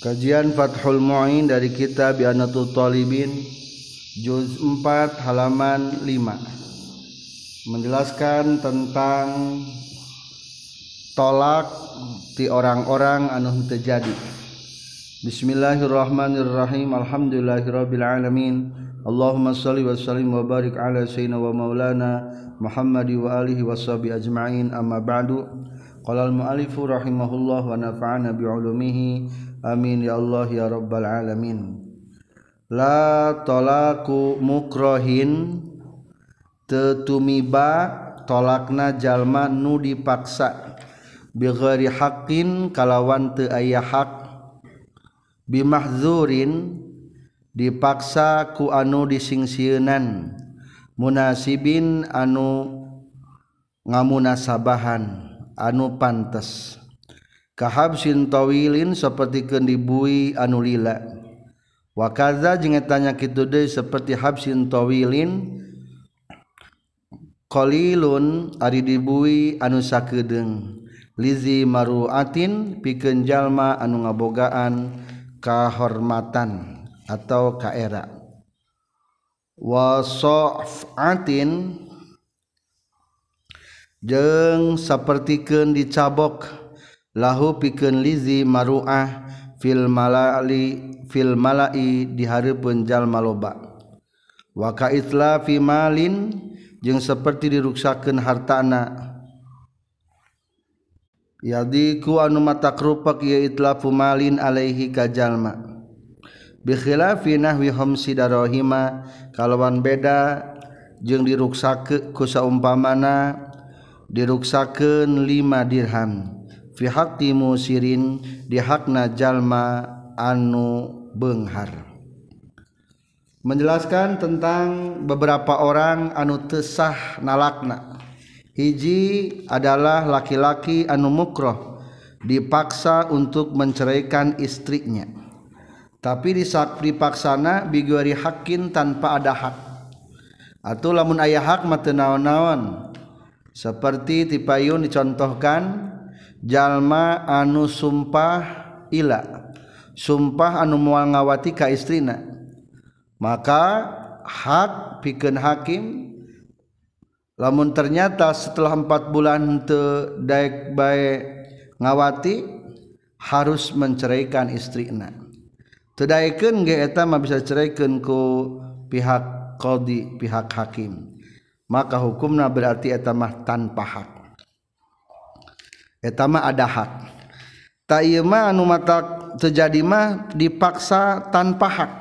Kajian Fathul Mu'in dari kitab Yanatul Talibin Juz 4 halaman 5 Menjelaskan tentang Tolak di orang-orang anu terjadi Bismillahirrahmanirrahim. Alhamdulillahirrabbilalamin. Allahumma salli wa sallim wa barik ala sayyidina wa maulana Muhammadi wa alihi wa sahbihi ajma'in. Amma ba'du. Qala al-mu'alifu rahimahullah wa nafa'ana bi'ulumihi amin ya Allah ya rabbal alamin. La tolaku mukrohin. Tetumiba tolakna jalma nu dipaksa. Bighairi haqqin kalawan teu aya hak. Bimahzurin dipaksa ku anu disingsieunan. Munasibin anu ngamunasabahan anu pantes. kahab sintawilin seperti kendibui anulila wakaza jeung tanya kitu deui seperti habsin tawilin qalilun ari dibui anu sakedeng lizi maruatin pikeun jalma anu ngabogaan kahormatan atau kaera. Wasofatin jeung sapertikeun dicabok. lahu pikeun lizi maruah fil malali fil malai di dihareupeun jalma loba wa ka itlafi malin jeung saperti diruksakeun hartana yadiku anu matakrupak ya itlafu malin alaihi ka jalma. Bi khilafi nahwi khamsi darahima kalawan beda jeung diruksake ku saumpamana diruksakeun 5 dirham. Hati musirin di hakna jalma anu Benghar. Menjelaskan tentang beberapa orang anu tesah nalakna. Hiji adalah laki-laki anu mukroh dipaksa untuk menceraikan istrinya. Tapi di saat dipaksana biguari hakin tanpa ada hak. Atau lamun ayah hak mata naon-naon. Seperti tipayun dicontohkan jalma anu sumpah ila sumpah anu mual ngawati ka istrina. Maka hak pikeun hakim lamun ternyata setelah empat bulan te daek bae ngawati harus menceraikan istrina. Tedaikeun ge eta mah bisa ceraikeun ku pihak qadi pihak hakim. Maka hukumna berarti eta mah tanpa hak. etama ada hak tak mah anu mata terjadi mah dipaksa tanpa hak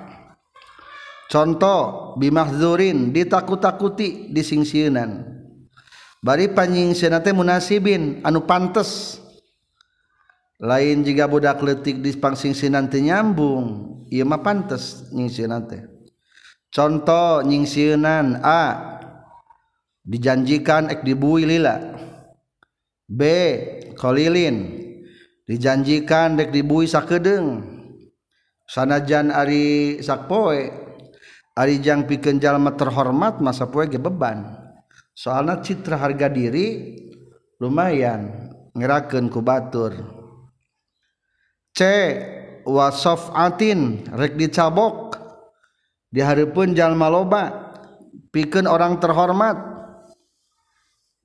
contoh bimahzurin ditakut-takuti disingsiunan. Bari panyingsieuna teh munasibin anu pantes. Lain jika budak letik di pangsingsinan teh nyambung ieu mah pantes nyingsieunan teh. Contoh nyingsieunan a dijanjikan ek dibui lila. B qlilin dijanjikan dek dibui sakedeng. Sanajan Ari sakpoe Arijang pikenjallma terhormat masa poe ge beban. Soalnya citra harga diri lumayan ngeraken ku batur. C wasof atin rek dicabok. Di haripun jalma loba pikeun orang terhormat.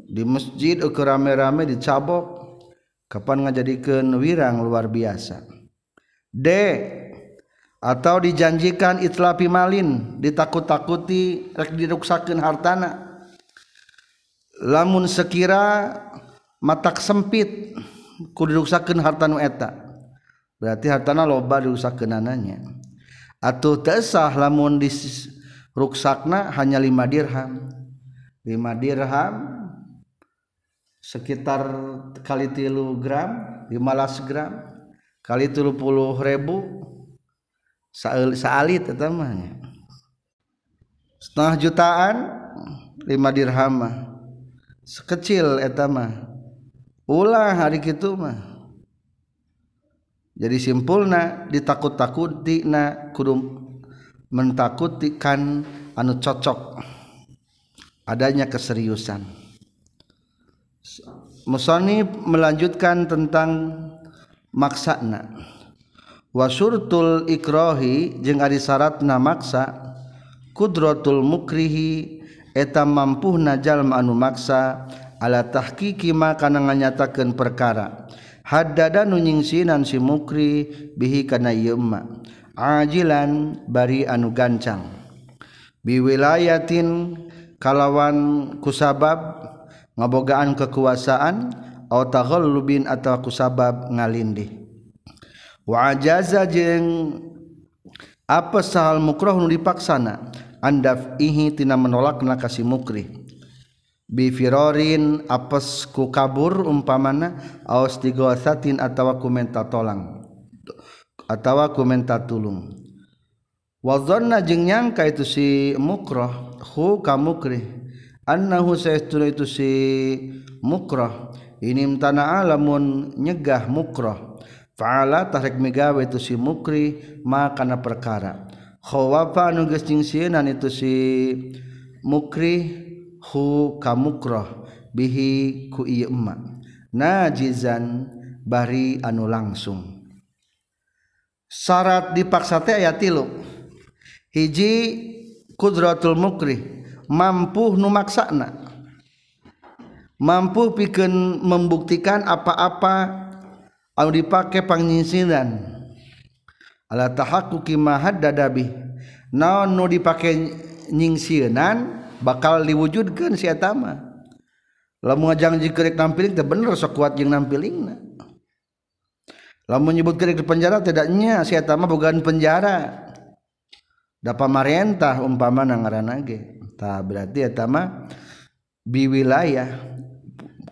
Di masjid ukur rame-rame dicabok kapan ngajadikan wirang luar biasa? D. Atau dijanjikan itlapi malin ditakut-takuti rek diruksakeun hartana. Lamun sekira matak sempit ku diruksakeun harta nu eta. Berarti hartana loba diruksakeun ananya atau tersah lamun disruksakna hanya lima dirham. Lima dirham sekitar kali tilu gram 15 gram kali tilu puluh ribu saalit tetamanya. Setengah jutaan lima dirham sekecil etama ulah hari gitu mah. Jadi simpulna ditakut-takuti na kudu mentakutikan anu cocok. Adanya keseriusan. Musonib melanjutkan tentang maksana. Wasurtul ikrohi jeung ari syaratna maksa kudrotul mukrihi eta mampu najal anu maksa ala tahqiqi ma kana nganyatakeun perkara. Haddada nu nyingsinan si mukri bihi kana ieu ma ajilan bari anu gancang. Biwilayatin kalawan kusabab ngabogaan kekuasaan autahallubin atau aku sabab ngalindih wajaza jeng apa sahal mukroh nu dipaksana? Andaf ihi tina menolak nakasi mukri bifirorin apes ku kabur umpamana aos tigosatin atau ku minta tolong atau ku minta tulung. Wazonna jeng nyangka itu si mukroh hu kamukri annahu saestuna itu si mukroh ini tanah alamun nyegah mukroh faala tarik megawe itu si mukri makana perkara. Khawafa anu geus sieunan itu si mukri hu kamukroh bihi ku ieu emma. Najizan bari anu langsung. Syarat dipaksa teh aya tilu. Hiji kudratul mukri mampu numaksana. Mampu bikin membuktikan apa-apa anu dipakai pangnyisinan ala tahakkuki ma dadabi naon nu dipake nyingsieunan bakal diwujudkeun si eta mah. Lamun ngajangji kerik nampiling teh bener sok kuat jeung nampilingna. Lamun nyebut kerik di penjara tidaknya siatama si eta bukan penjara. Da pamarentah umpama ngaranna ge ta berarti ya tama biwilayah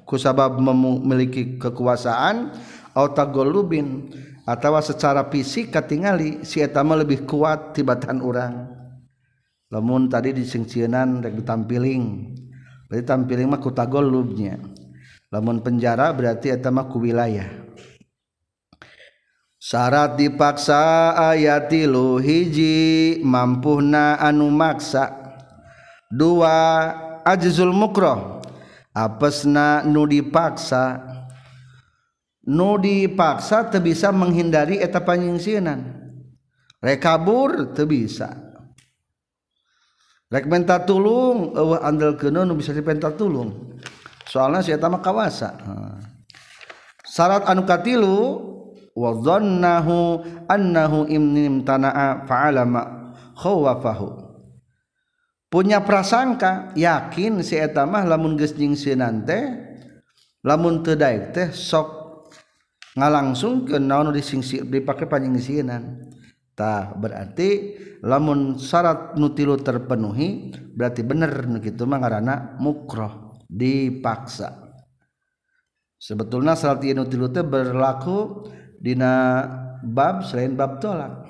kusabab memiliki kekuasaan atau golubin atau secara fisik katingali si etama lebih kuat tibatan orang lamun tadi di singcianan rek ditampiling berarti tampiling mah kutagolubnya. Lamun penjara berarti etama ku wilayah syarat dipaksa ayatilu hiji mampuhna anu maksa dua ajizul mukro apes na nu dipaksa. Nu dipaksa te bisa menghindari eta panyingsinan rekabur te bisa. Rek menta tulung eueuh andel nu bisa dipenta tulung. Soalna si eta mah kawasa. Syarat anu katilu wa dhannahu annahu imnim tana'a fa'ala ma khawafahu punya prasangka yakin si etamah lamun gesjing sinante lamun tedaik teh sok ngalangsung ke naon disingsi dipakai panyingsinan tah berarti lamun syarat nutilu terpenuhi berarti bener gitu mah ngaranna mukroh dipaksa. Sebetulnya syarat nutilu teh berlaku dina bab selain bab tolak.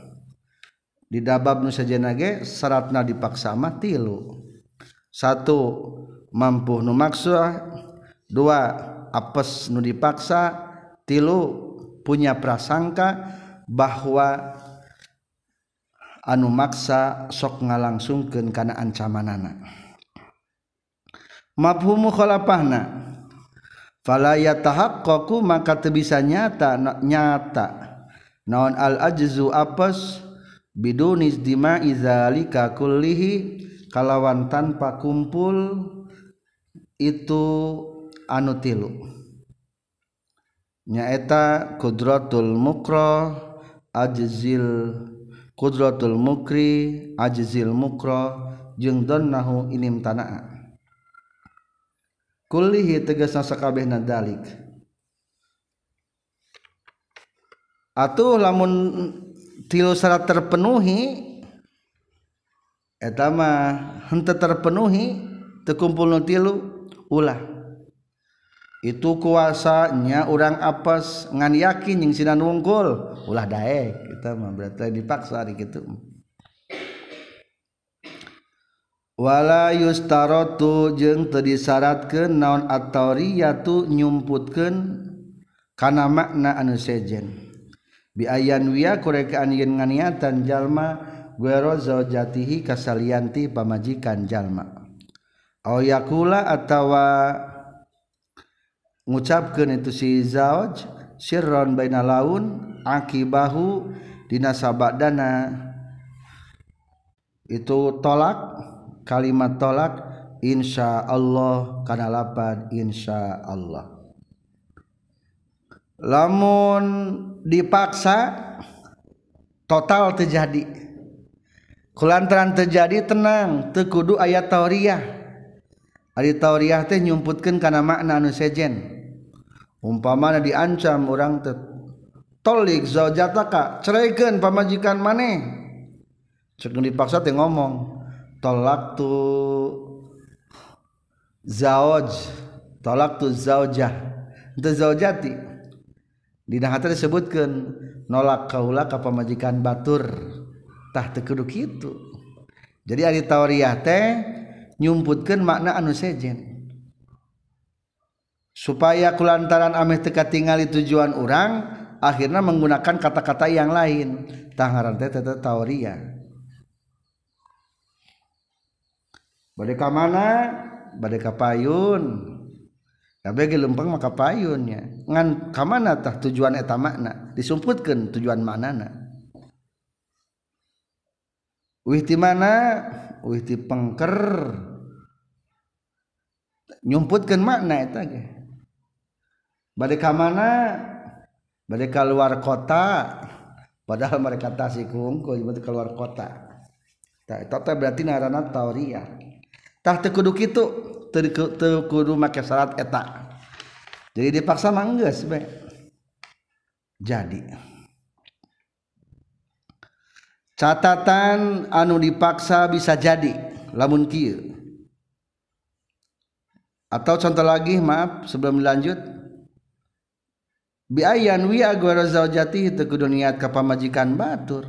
didabab nu sajenage syaratna dipaksa mah tilu. Satu mampu nu maksa. Dua apes nu dipaksa. Tilu punya prasangka bahwa anu maksa sok ngalangsungkeun kana ancamanana. Mafhumu khalafahna? Fala yatahaqqaqu maka teu bisa nyata nyata. Naon al ajzu apes? bidunis dima izalika kullihi kalawan tanpa kumpul itu anu tilu. Nyaeta kudratul mukro ajzil kudratul mukri ajzil mukro jeung donnahu inim tanaa kullihi tegasna sakabehna dalik. Atuh lamun tilu syarat terpenuhi etama hente terpenuhi tekumpul tilu ulah. Itu kuasanya orang apes ngan yakin yang sinan wungkul ulah daek. Kita mah berarti dipaksa hari gitu wala yustarotu jeng terdisyaratkan naon atau riyatu nyumputkan karena makna anu sejen. Bi ayan wiya kurekaan yen nganiatan jalma guero zaujatihi kasalianti pamajikan jalma. Au yakula atawa ngucapkan itu si zauj sirron baina laun akibahu sabak dana itu tolak kalimat tolak Insya Allah karena lapad Insya Allah lamun dipaksa total terjadi kulantaran terjadi tenang tekudu ayat tauriah ari tauriah teh nyumputkan karena makna anu sejen. Umpamana diancam orang teh tolik zaujataka ceraikan pamajikan maneh. Cek dipaksa teh ngomong tolak tu zauj tolak tu zaujah. Itu zaujati. Dina hati disebutkan nolak kaula batur. Tah teu tekeduk itu jadi ari tauriah teh nyumputkeun makna anu sejen. Supaya kulantaran ameh teka tingali tujuan orang akhirnya menggunakan kata-kata yang lain. Tangaran teh teh tauriah. Bade ka mana? Bade ka payun. Kabeh lempeng maka payunnya. Ngan ka mana tah tujuan eta makna? Disumputkeun tujuan manana. Wih ti mana? Wih ti pengker. Nyumputkeun makna eta ge. Bade ka mana? Bade keluar kota. Padahal mereka tasik hungkul bade keluar kota. Tah eta berarti ngaranna tauriah. Tah teu kudu kitu. kudu make syarat eta. Jadi dipaksa mangges be. Jadi. Catatan anu dipaksa bisa jadi lamun kieu. Atau contoh lagi maaf sebelum lanjut biayan wi agwara zaujati teu kudu niat ka pamajikan batur.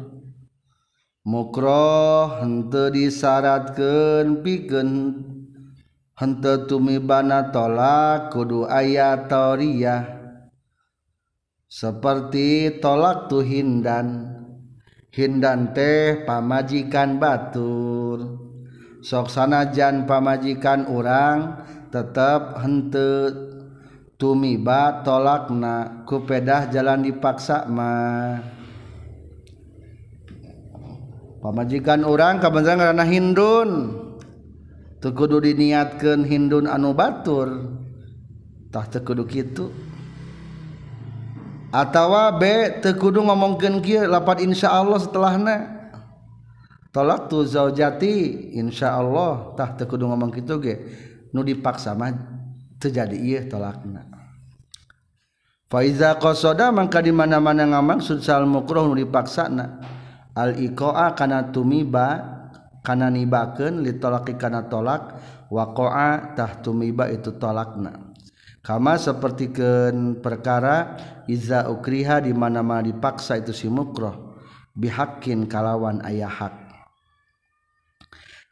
Mukroh henteu disyaratkeun pikeun hente tumi bana tolak kudu aya toriyah seperti tolak tuh hindan. Hindan teh pamajikan batur. Sok sanajan pamajikan orang tetap hente tumiba tolakna kupedah jalan dipaksa mah. Pamajikan orang kebenaran karena hindun. kudu diniatkan Hindun anu Baturtah tekudu gitu atautawa B tekudu ngomongken lapat Insya Allah setelahnya tolak tuh zaujati Insya Allahtah tekudu ngomong gitu ge. Nu dipaksa mah terjadi iya tolakna. Faiza qasoda mangka di mana-mana ngamaksud sal mukruh nu dipaksa na al iqa'a kana tumiba kana nibakeun li talaqi kana tolak waqa'a tahtumiba itu tolakna. Kama sapertikeun perkara iza ukriha di mana-mana dipaksa itu si mukroh bihakin kalawan ayah hak.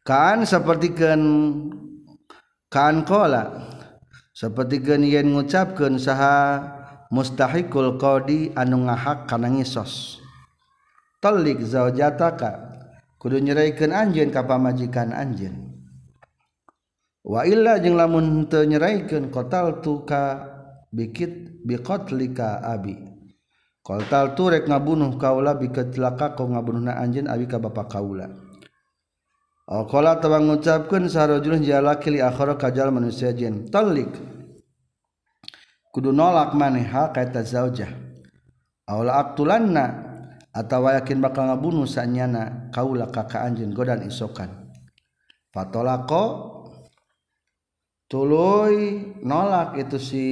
Kan sapertikeun kan qala sapertikeun yen ngucapkeun saha mustahikul qadi anu ngahak kana ngisos. Talik zaujataka kudu nyeraikan anjin kapa majikan Wa wailla jeng lamun tenyeraikan kotal tuka bikit bikotlika abi. Kotal turek ngabunuh kaula biketlaka kau ngabunuh na anjin abi ka bapak kaula. Alkola tawang ngucapkan sarojulun jalaki li akhara kajal manusia jin. Talik Kudu nolak maneha kaita zaujah. Aula aktulanna. Atawa yakin bakal ngabunuh sanyana kaula kakak anjeun godan isokan. Fatolako tuluy nolak itu si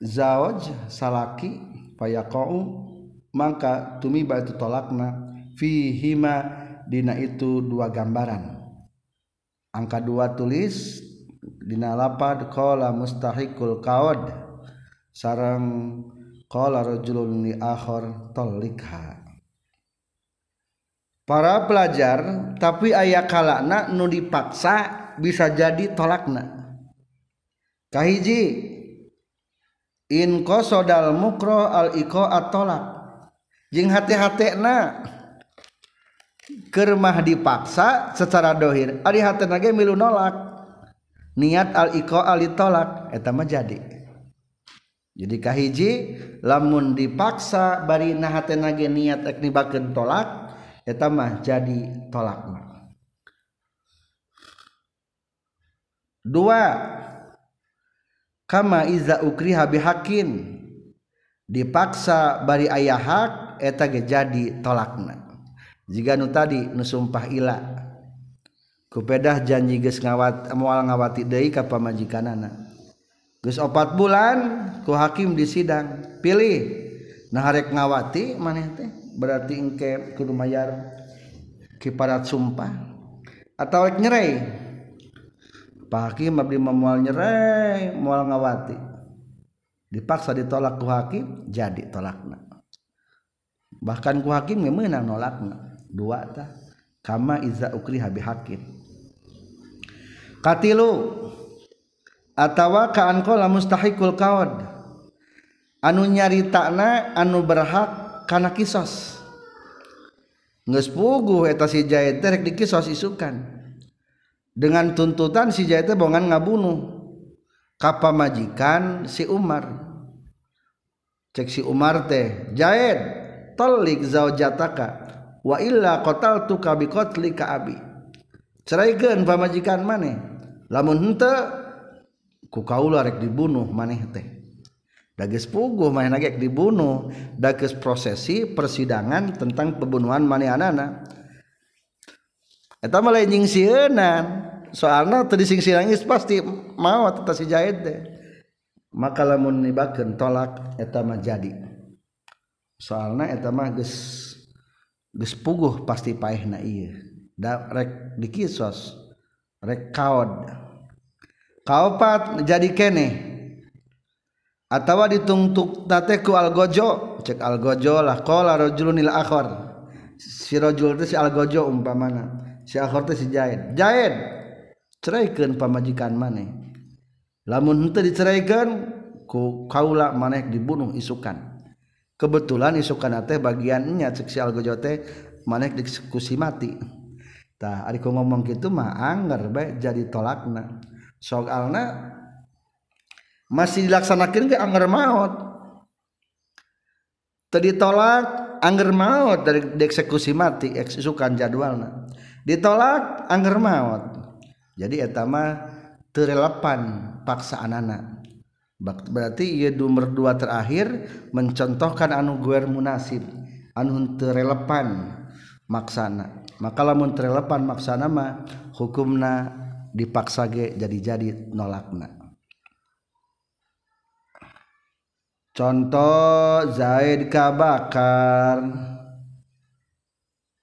zauj salaki payaqau maka tumiba itu tolakna fihima dina itu dua gambaran. Angka dua tulis dina lapad qala mustahikul qaud sarang Qala rajulun li akhar. Para pelajar tapi aya kalakna nu dipaksa bisa jadi tolakna. Kahiji in qasodal mukro al iqa atolak. jing hati-hatena kermah dipaksa secara dohir ari hatena ge milu nolak niat al iqa al tolak eta mah jadi jadi kahiji lamun dipaksa bari nahatena ge niat ek nibakeun tolak eta mah jadi tolak. Mah dua kama iza ukriha bihakin. Dipaksa bari ayah hak eta ge jadi tolakna. Jika nu tadi nu sumpah ila kupedah janji geus ngawat moal ngawati deui ka pamajikanana. Gus opat bulan ku hakim di sidang. Pilih. Nah harek ngawati maneh teh berarti engke kudu mayar kiparat sumpah. Atau rek nyerai? Pak Hakim abdi moal nyerai mual ngawati. Dipaksa ditolak ku hakim jadi tolakna. Bahkan ku hakim menang nolakna. Dua tah. Kama iza ukri habi hakim katilu. atawa kaankola mustahikul kaod anu nyaritakna anu berhak kana kisos. Geus puguh eta si jahit rek dikisos isukan. Dengan tuntutan si jahit bongan ngabunuh. Kapa majikan si Umar. Cek si Umar teh jahit telik zaujataka wa illa qataltuka biqatli ka abi. Ceraikeun pamajikan maneh. Lamun henteu ku kaula rek dibunuh maneh teh. Dages puguh maneh nage dibunuh dages prosesi persidangan tentang pembunuhan maneh anana. Eta mah lain jeung sieunan soalna teu disingsirangeus pasti mau eta si jahit teh. Maka lamun nibakeun tolak eta mah jadi. Soalna eta mah geus geus puguh pasti paehna ieu. Da rek dikisos rek kaod. kaopat jadi kene. Atawa ditungtuk tateku algojo. Cek algojo lah qala rajulun il akhar si rajul teh si algojo umpamana. Si akhar teh si jaid jaid ceraikan pamajikan maneh lamun henteu diceraikan ku kaula maneh dibunuh isukan. Kebetulan isukan teh bagiannya cek si algojo teh maneh dieksekusi mati tah ari ngomong gitu mah anger bae jadi tolakna. Soalna masih dilaksanakan ke anggar maut tadi tolak anggar maut dari dieksekusi mati eksukan jadwalna. Ditolak anggar maut jadi etama terrelepan paksaan anak berarti ia nomor dua terakhir mencontohkan anu guer munasib anu terrelepan maksana. Maka lamun terrelepan maksana mah hukumna dipaksa ge jadi-jadi nolakna. Contoh Zaid kabakar.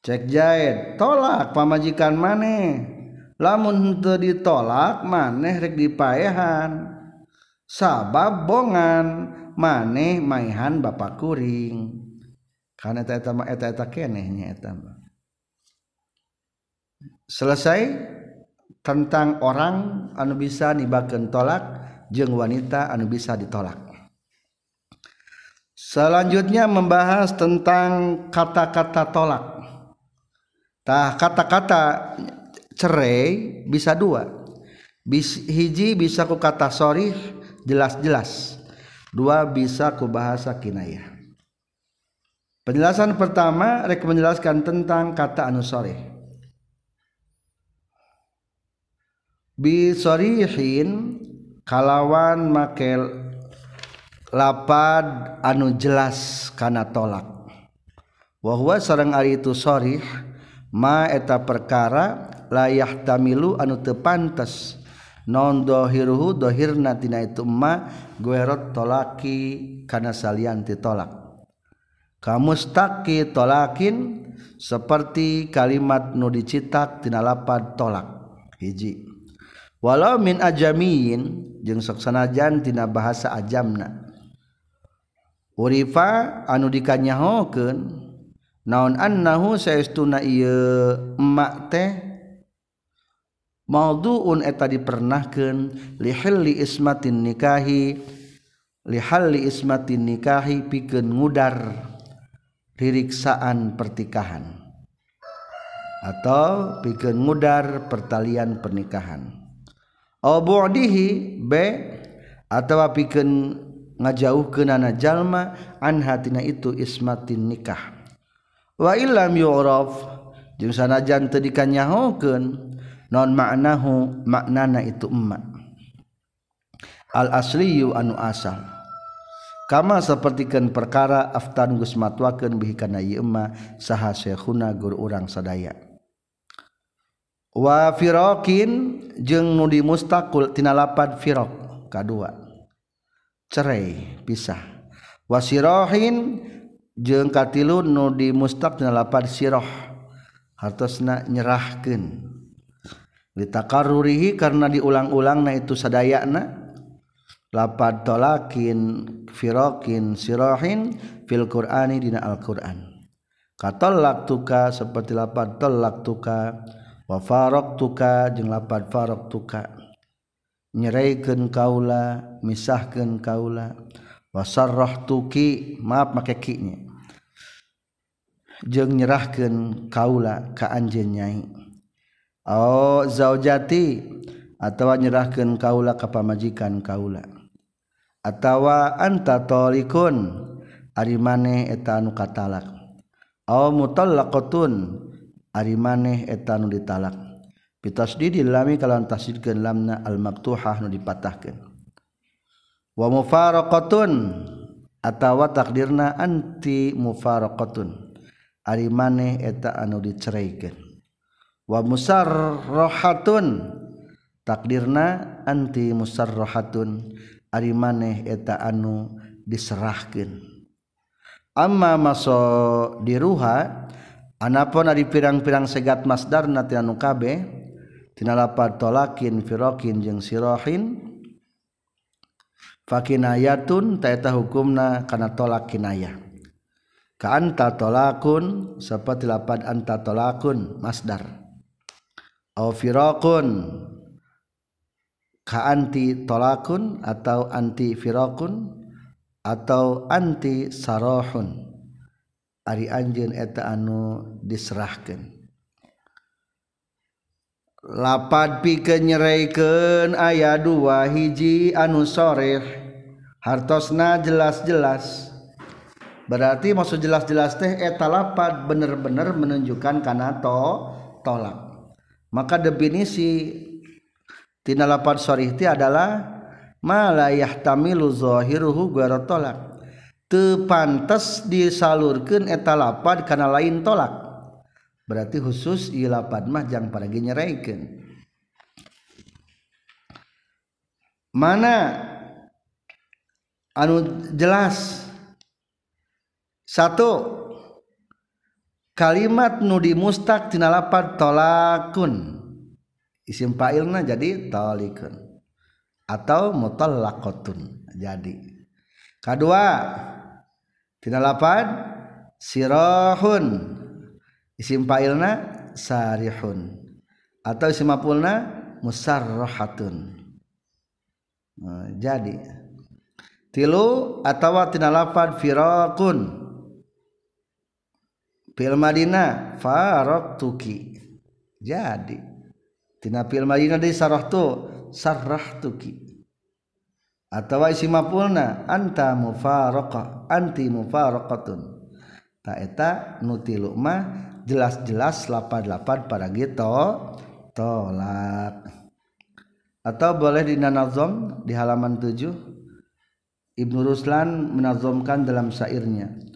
Cek Zaid tolak pamajikan maneh lamun henteu ditolak maneh rek dipaehan. Sabab bongan maneh maihan bapak kuring. Karena eta eta eta kenehnya eta selesai tentang orang anu bisa dibaken tolak jeung wanita anu bisa ditolak. Selanjutnya membahas tentang kata-kata tolak. Tah kata-kata cerai bisa dua. Bis, hiji bisa ku kata sorry jelas-jelas. Dua bisa ku bahasa kinayah. Penjelasan pertama rek menjelaskan tentang kata anu sorry bisorihin kalawan makel lapad anu jelas kana tolak. Wahwa sareng ari itu sorih ma eta perkara layah tamilu anu tepantes non dohiruhu dohirna tina itu ma guerot tolaki kana salian tolak. Kamustaki tolakin seperti kalimat nu dicitak tina lapad tolak. Hiji. walau min ajamin jeung saksanajan tina bahasa ajamna. Urifa anu dikanyahokeun naon annahu saestuna ieu emak teh? Maudu'un eta dipernahkeun lihalli ismatin nikahi lihalli ismatin nikahi pikeun ngudar ririksaan pertikahan atau pikeun ngudar pertalian pernikahan. dihi B atau piken ngajauh ke nana jalma anhatina itu ismatin nikah. Wa ilam yu'raf jeung sanajan teu dikanyahokeun non maknahu maknana itu emak al asliyu anu asal. Kama sapertikeun perkara aftan geus matwakeun bihi kana ieu emak saha syekhuna guru urang sadaya. wa firaqin jeung nudi mustakkultina lapad firok kedua cerai pisah. Wasirahin jeung katilu nudi mustaktina lapad siroh. Hartosna nyerahkan ditakarurihi karena diulang-ulang na itu sadayana. Lapad tolakin firokin sirohin fil Qur'ani dina Al-Qur'an. Katolak tuka seperti lapad tolak tuka. wafarok tuka jeung lapad farok tuka nyeraikan kaula misahkan kaula. Wasarroh tuki maaf make kinya jeung nyerahkan kaula ka anjeun nyai. Oh zaujati atawa nyerahkan kaula ka pamajikan kaula. Atawa anta tolikun ari maneh eta anu katalak. Aw mutallaqatun ari maneh eta nu ditalak. Pitasdidil lami kalawan tasdidkeun lamna al maftuhah nu dipatahkeun. Wa mufaraqatun atawa takdirna anti mufaraqatun ari maneh eta anu diceraikeun wa musarrahatun takdirna anti musarrahatun ari maneh eta anu diserahkeun. Amma maso diruha anapun ari pirang-pirang segat masdarna tina nu kabeh lapar tolakin firokin jeung sirohin fakinayatun taeta hukumna kana tolak kinayah ka tolakun seperti lapad anta tolakun masdar. Au firaqun ka anti tolakun atau anti firaqun atau anti sarohun Ari anjeun eta anu diserahkeun. Lapad pike nyeraiken ayat dua hiji anu soreh. Hartosna jelas-jelas. Berarti maksud jelas-jelas teh eta lapad bener-bener menunjukkan karena to tolak. Maka definisi tina lapad sorih ti adalah malayah tamilu zahiruhu tolak. tepantes disalurkan etalapan karena lain tolak. Berarti khusus ilapan mah jang paragi nyeraikan. Mana anu jelas? Satu kalimat nudi mustak tinalapan tolakun. Isim fa'ilna jadi tolikun atau mutallakotun jadi. Kedua tina lapad sirahun. Isim fa'ilna sarihun. Atau isim maf'ulna musarrahatun. Nah, jadi. Tilu atau tina lafad firaqun. Fil madinah faraqtuki. Jadi. Tina fil madinah di sarahtu sarrahtuki. Atau isim maf'ulna anta mufaraqa anti mufaraqatun ta eta nutilu mah jelas-jelas lapad-lapad pada gitu. Tolak. Atau boleh di nanazom di halaman 7 Ibnu Ruslan menazomkan dalam syairnya.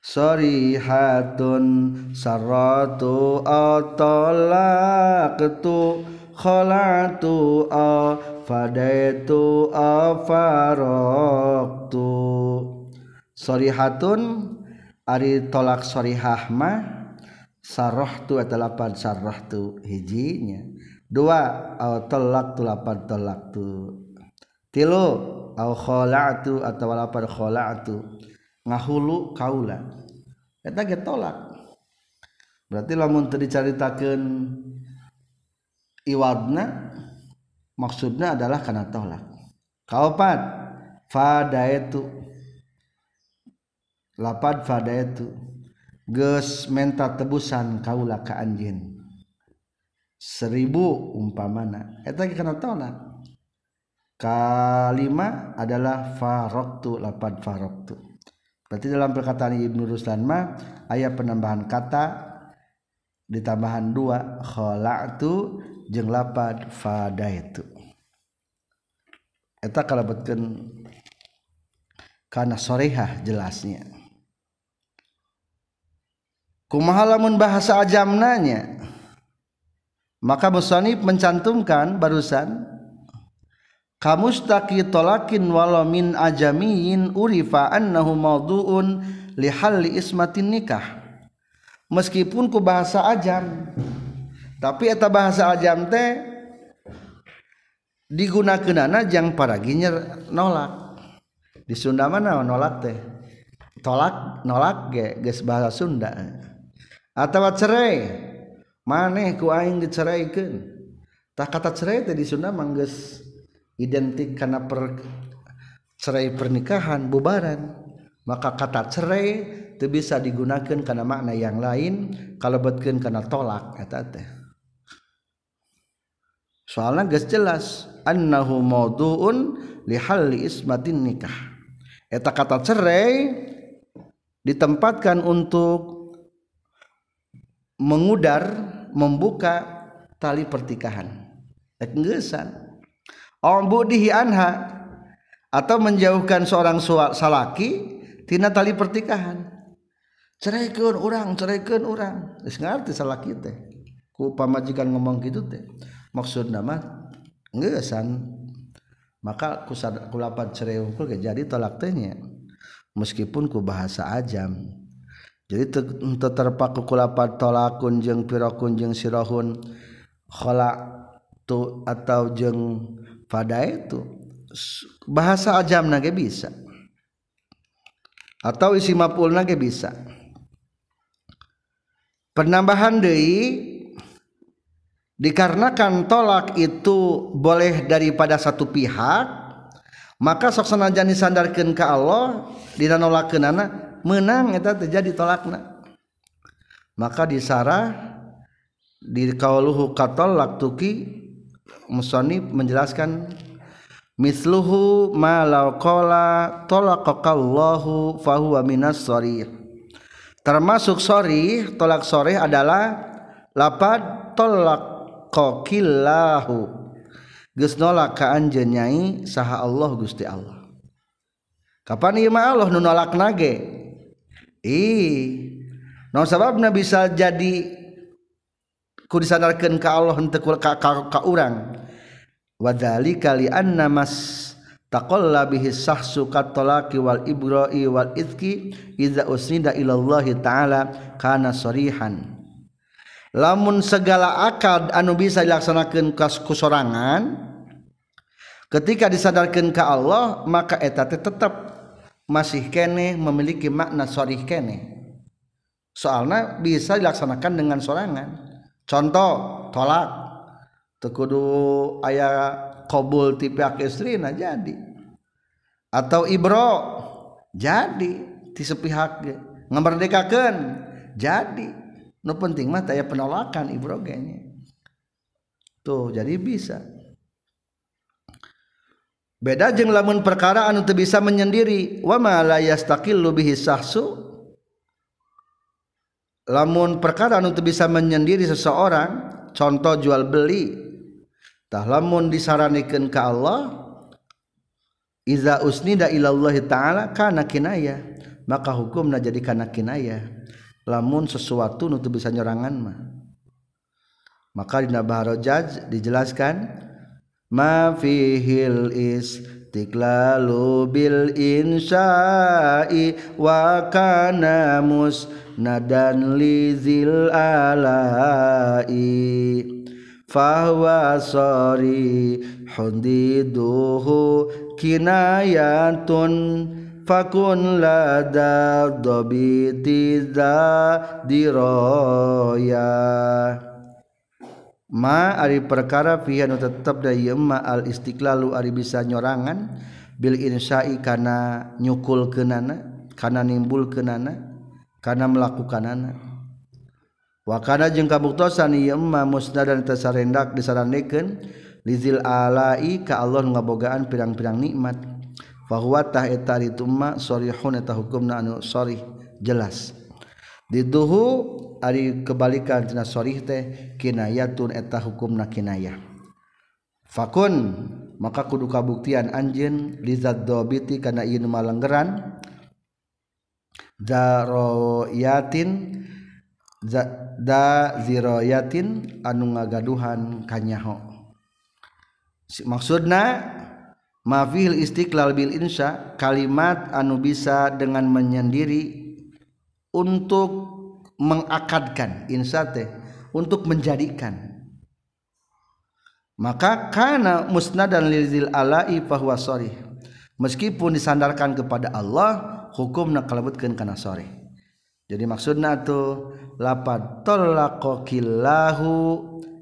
Sorihatun saratu atolaktu kholatu afadaitu afaroktu sorihatun ari tolak sorihah mah sarah tu atalapan sarah tu hijinya. Dua au tolak tu lapan tolak tu tilu au khola'tu atau lapan khola'tu. Ngahulu kaula. Eta ge tolak. Berarti lamun teu dicaritakeun iwadna maksudna adalah karena tolak. Kaopat fadaitu lapad fadaetu menta tebusan kaula ke anjin seribu umpa mana tolak kalima adalah faroktu lapan faroktu. Berarti dalam perkataan Ibnu Ruslan mah ayat penambahan kata ditambahan dua khala'tu jeung lapan fadaitu eta kalebetkeun kana sorehah jelasnya kumaha lamun bahasa ajamnanya maka musannif mencantumkan barusan kamustaki tolakin walau min ajamiin urifa annahu maudu'un li halli ismatin nikah. Meskipun ku bahasa ajam tapi eta bahasa ajam teh digunakeunana jang paraginyer nolak. Di Sunda mana nolak teh? Tolak nolak ge geus bahasa Sunda atawa cerai. Maneh ku aing diceraikeun tak kata cerai teh di Sunda manggeus identik karena per cerai pernikahan bubaran. Maka kata cerai itu bisa digunakan karena makna yang lain kalau betkeun karena tolak eta teh. Soalnya geus jelas annahu mauduun li ismatin nikah. Eta kata cerai ditempatkan untuk mengudar membuka tali pertikahan. Enggesan ombudihi anha atau menjauhkan seorang salaki tina tali pertikahan. Ceraikan orang ceraikan orang geus ngarti salaki teh. Ku pamajikan ngomong gitu teh. Maksud nama enggesan maka ku kulapan cerai unggul jadi tolak tehnya. Meskipun ku bahasa ajam. Jadi terpaku kulapan tolakun jeng pirokun jeng sirahun kholak tu atau jeng pada itu bahasa ajam nage bisa. Atau isi mapul nage bisa. Penambahan deui dikarenakan tolak itu boleh daripada satu pihak maka sok sanajan disandarkeun ka Allah dina nolakeunana menang eta terjadi tolakna. Maka disarah di kauluhu katolak tuki musonib menjelaskan misluhu ma law qala talaqakallahu fahuwa minas sharih termasuk sharih tolak sharih adalah lapad talaqakillahu geus nolak ka anjeun saha Allah Gusti Allah. Kapan ieu mah Allah nu nolak nage ih non sabab bisa jadi ku disandarkeun ka Allah henteu ka, ka, ka urang. wadali li anna mas taqalla bihi sahsu katolaki wal ibra'i wal itki idza usnida Allah ta'ala kana sarihan. lamun segala akad anu bisa dilaksanakan kusorangan ketika disadarkan ke Allah maka eta tetap masih kene memiliki makna sorih kene. Soalnya bisa dilaksanakan dengan sorangan. Contoh tolak. Tekudu ayah kobul tipe istri nah jadi. Atau ibro jadi di sepihak ngemerdekakan jadi. No penting mah ya penolakan ibro gengnya tuh jadi bisa beda jeng lamun perkara anu teu bisa menyendiri wa ma la yastaqillu sahsu. Lamun perkara anu teu bisa menyendiri seseorang contoh jual beli lamun disaranikan ke Allah Iza usnida ilallah ta'ala kana kinaya maka hukumna jadi kana kinaya. Lamun sesuatu nutu bisa nyerangan mah. Maka di Baharojaj dijelaskan ma fihil istiqlalu bil insya'i wa kana musnadan lizil alai. Fahuwa sori hundiduhu kinayatun fakun lada dobiti za diroya ma ari perkara fiha nu tetep da ma al istiqlalu ari bisa nyorangan bil insai kana nyukul kenana kana nimbul kenana kana melakukanana. Wa kana jeung kabuktosan ieu ma musnadan tasarendak disarandekeun lizil alai ka Allah ngabogaan pirang-pirang nikmat. Fa huwa tah eta ari sarihun eta hukumna anu sarih jelas. diduhu ari kebalikan tina sorih teh kinayatun eta hukum na kinayah. Fakun maka kudu kabuktian anjin lizat dobiti kana ieu malenggeran zaroyatin za, da ziroyatin anu ngagaduhan kanyaho. Maksudna mafil istiqlal bil insya kalimat anu bisa dengan menyendiri untuk mengakadkan insya teh untuk menjadikan. Maka karena musnad dan lizil alai bahwa sorry meskipun disandarkan kepada Allah hukum nak kalebutkeun kana sore jadi maksudna tuh lapad tolakokillahu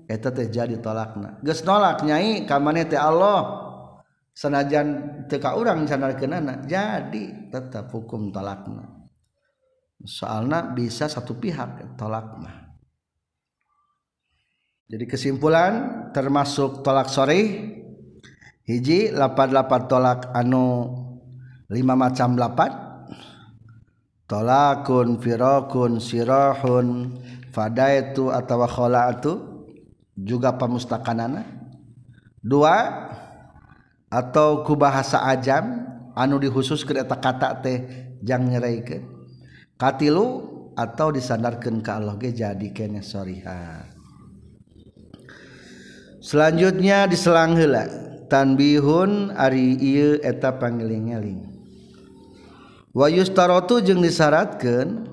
eta teh jadi tolakna. Geus nolak nyai ka teh Allah. Sanajan teu ka urang sandarkeunana jadi tetap hukum tolakna soalnya bisa satu pihak tolak mah. Jadi kesimpulan termasuk tolak sore hiji lapat lapat tolak anu lima macam lapat tolakun firokun sirohun fadaitu atau khola'atu juga pamustakanana dua atau ku bahasa ajam anu dihusus ke eta kata teh jang nyeraikan katilu atau disandarkan ke Allah ge jadi kene soriha. Selanjutnya diselang heula. Tanbihun ari ieu eta pangeling-eling. Wayustarotu jeung disyaratkeun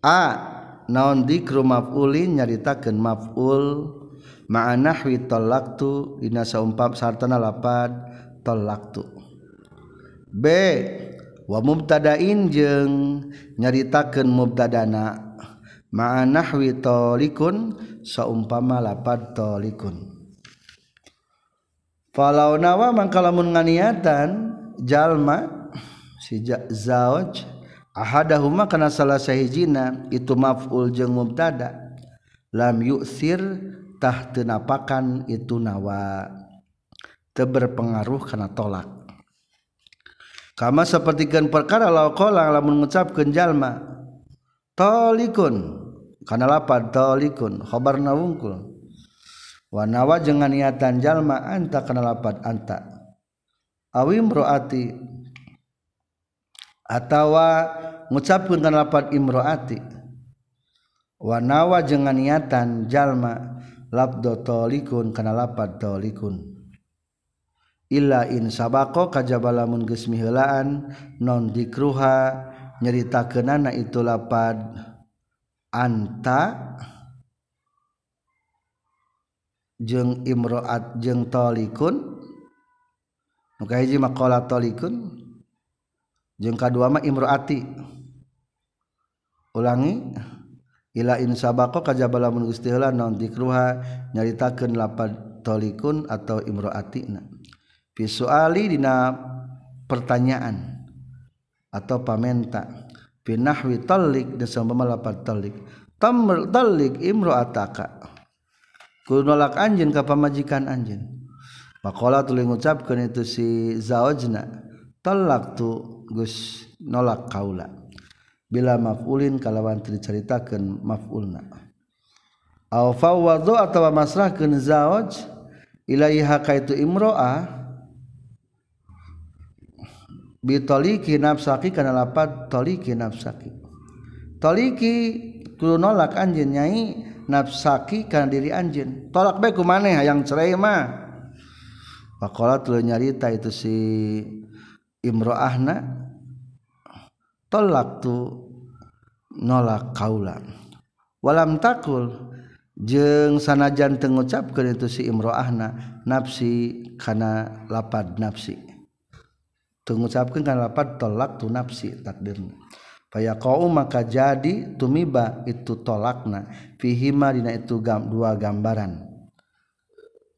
a naon dikru maf'ulin nyaritakeun maf'ul ma'anahwi talaqtu dina saumpam sartana lapad talaqtu b wa mubtada'in jeung nyaritakeun mubtadana. Ma'a nahwi talikun saumpama lapad talikun falau nawa mangkalamun nganiatan jalma zawaj ahadahuma kana salah sahijina itu maf'ul jeung mubtada. Lam yu'sir tah teu napakan itu nawa. Teu berpengaruh kana tolak kama sepertikan perkara laukolang lamun ngucap jalma. Tolikun. Karena lapar tolikun. Khobar wa wanawa jangan niatan jalma anta karena lapar anta. Awi roati atawa mengucapkan karena lapar imroati. Wanawa jangan niatan jalma labdo tolikun karena lapar tolikun. illa in sabako kajaba lamun geus miheulaan non dikruha nyaritakeunana itu lapad anta jeung imroat jeung tolikun muka hiji maqala tolikun jeung kadua mah imroati. Ulangi ila in sabaqo kajaba lamun non dikruha nyaritakeun lapad tolikun atau imroatina. Pisuali dina pertanyaan atau pamenta. Binahwi talik dan sama lapat talik. Tamr talik imro ataka. Kunolak anjen kapa majikan pamajikan makola tulis mengucapkan itu si zaujna talak tu gus nolak kaula. Bila maf'ulin kalawan diceritakan maf'ulna. Au fawwadu atau masrahkan zauj ilaiha kaitu imro'ah bitoliki nafsaki kana lapat toliki nafsaki. Toliki kudu nolak anjeun nyai nafsaki kana diri anjeun. Tolak bae ku maneh hayang cerai mah. Pakola tuluy nyarita itu si Imro'ahna tolak tu nolak kaula walam takul jeng sanajan tengucapkeun itu si Imro'ahna nafsi kana lapad nafsi. Tengucapkeun kana lapad tolak tu nafsi takdirna Faya kau maka jadi tumiba itu tolakna. Fihima dina itu gam, dua gambaran.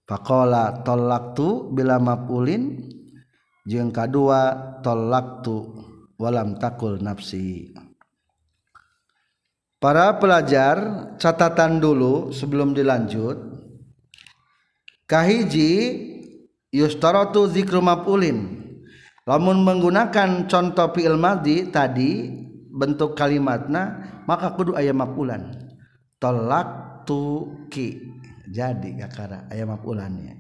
Fakola tolak tu bila mapulin jeng kedua tolak tu walam takul nafsi. Para pelajar catatan dulu sebelum dilanjut. Kahiji yustaratu zikru maf'ulin lamun menggunakan contoh fi'il madhi tadi bentuk kalimatna maka kudu aya maf'ulan. Tolak tuki jadi kakara aya maf'ulannya.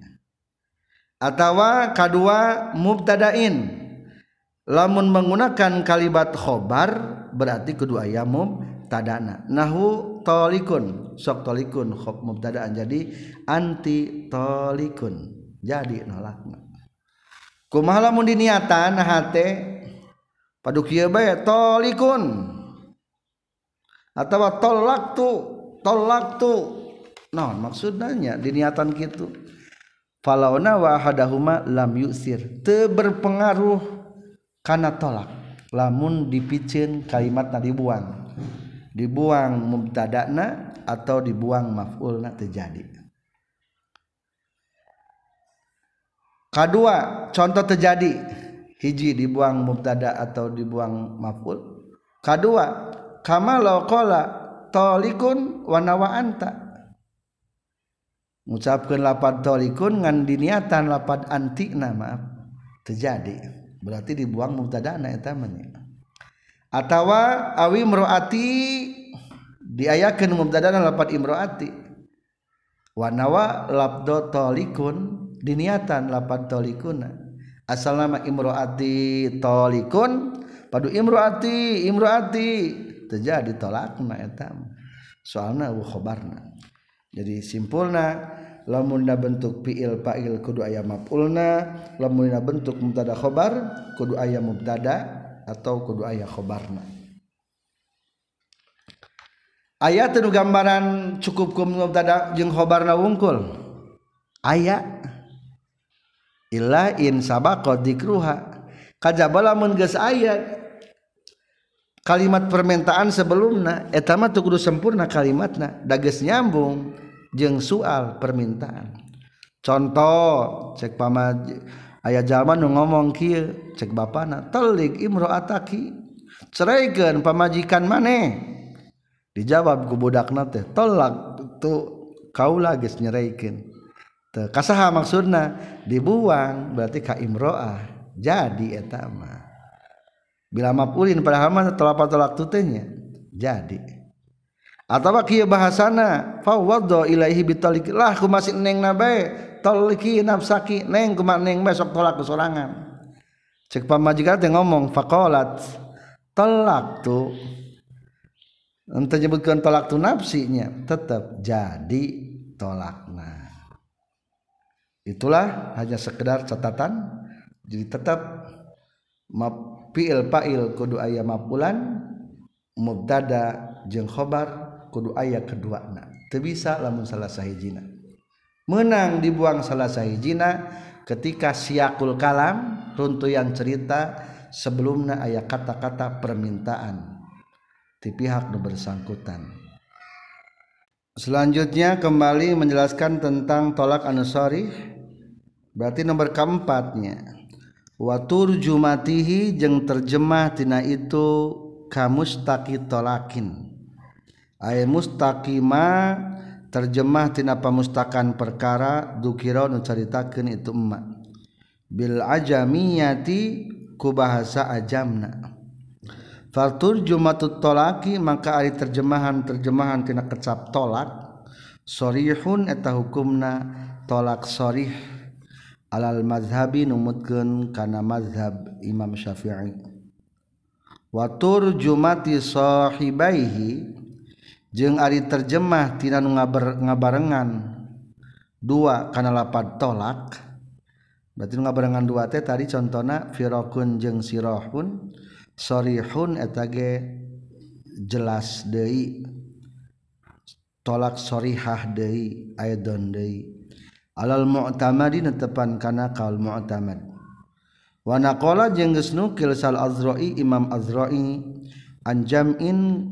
Atawa kadua mubtadain. Lamun menggunakan kalimat khobar berarti kedua aya mubtadana. Nahu tolikun sok tolikun khob mubtadaan. Jadi anti tolikun. Jadi nolakna kumaha lamun diniatan hate? Padu kieu bae tolikun. Atawa tolaktu tolaktu. Non maksudnya diniatan gitu falauna wa hadahuma lam yusir. Te berpengaruh karena tolak. Lamun dipicin kalimat dibuang. Dibuang mubtada'na atau dibuang maf'ulna terjadi kedua contoh terjadi. Hiji dibuang mubtada atau dibuang maful. Kedua kama laqala talikun wa nawa anta. Mengucapkan lapad tolikun ngan diniatan lapad anti nama terjadi. Berarti dibuang mubtada na eta atawa awi mroati diayakeun mubtada na imroati. Imroati wanawa labdo tolikun diniatan lapan tolikuna asal nama imroati tolikun padu imroati imroati. Terjadi tolakna etam soalnya khobarna. Jadi simpulna lamunna bentuk fiil fa'il kudu aya maf'ulna lamunna bentuk mubtada khobar kudu aya mubtada atau kudu aya khobarna. Ayat itu gambaran cukup kum mubtada jeung khobarna wungkul? Ayat ilain sabako dikruha. Kajabala mengges ayat kalimat permintaan sebelumna etama tuh kudu sempurna kalimatna. Dages nyambung jeng soal permintaan. Contoh cek pamaj ayah zaman nu ngomong kieu cek bapana telik imro'ataki ceraikan pamajikan maneh dijawab ku budakna teh tolak tuh kaulah geus nyeraikeun kasaha maksudna? Dibuang berarti ka imroah. Jadi etama bila mapulin padahal mah telapat tolak tutenya jadi. Atau kieu bahasana fawwaddo ilaihi bitalik. Lah ku masih neng nabe toliki nafsaki neng kumak neng besok tolak kesorangan cek pamajikan teh ngomong faqalat. Tolak tu entah nyebutkan tolak tu nafsinya tetap jadi tolakna itulah hanya sekedar catatan. Jadi tetap map fiil fa'il kudu aya mafulan mubtada jeung khobar kudu aya keduana teu bisa lamun salah sahijina. Menang dibuang salah sahijina ketika siakul kalam runtuyan cerita sebelumnya aya kata-kata permintaan di pihak nu bersangkutan. Selanjutnya kembali menjelaskan tentang tolak anusari berarti nomor keempatnya. Watur jumatihi jeng terjemah tina itu kamustaki tolakin. Ay mustaqima terjemah tina pamustakan perkara dukira nu caritakeun itu emak. Bil ajamiyati ku bahasa ajamna Fatur jumatut tolaki maka ari terjemahan terjemahan tina kecap tolak. Sorihun eta hukumna tolak sorih. Alal mazhabi numutkeun kana mazhab Imam Syafi'i. Watur jumati sahibaihi jeung ari terjemah tina nu ngabarengan dua kana lapad tolak. Berarti nu ngabarengan dua teh tadi contohna firakun jeung sirahun sorihun etage jelas Dei tolak sorihah Dei ayadon Dei alal mu'tamadi netepan kana kal mu'tamad. Wa naqala jeung geus nukil sal azra'i imam azra'i anjam'in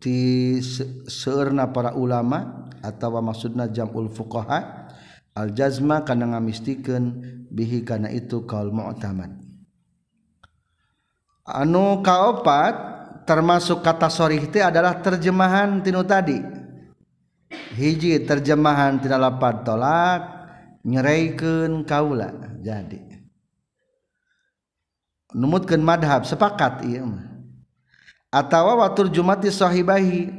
ti seueurna para ulama atawa maksudna jamul fuqaha al jazma kana ngamistikeun bihi kana itu kaul mu'tamad. Anu kaopat termasuk kata sorih itu adalah terjemahan tinu tadi. Hiji terjemahan tidak lapad tolak nyeraikan kaula. Jadi numutkan madhab sepakat iya mah. Atau watur jumati sahibahi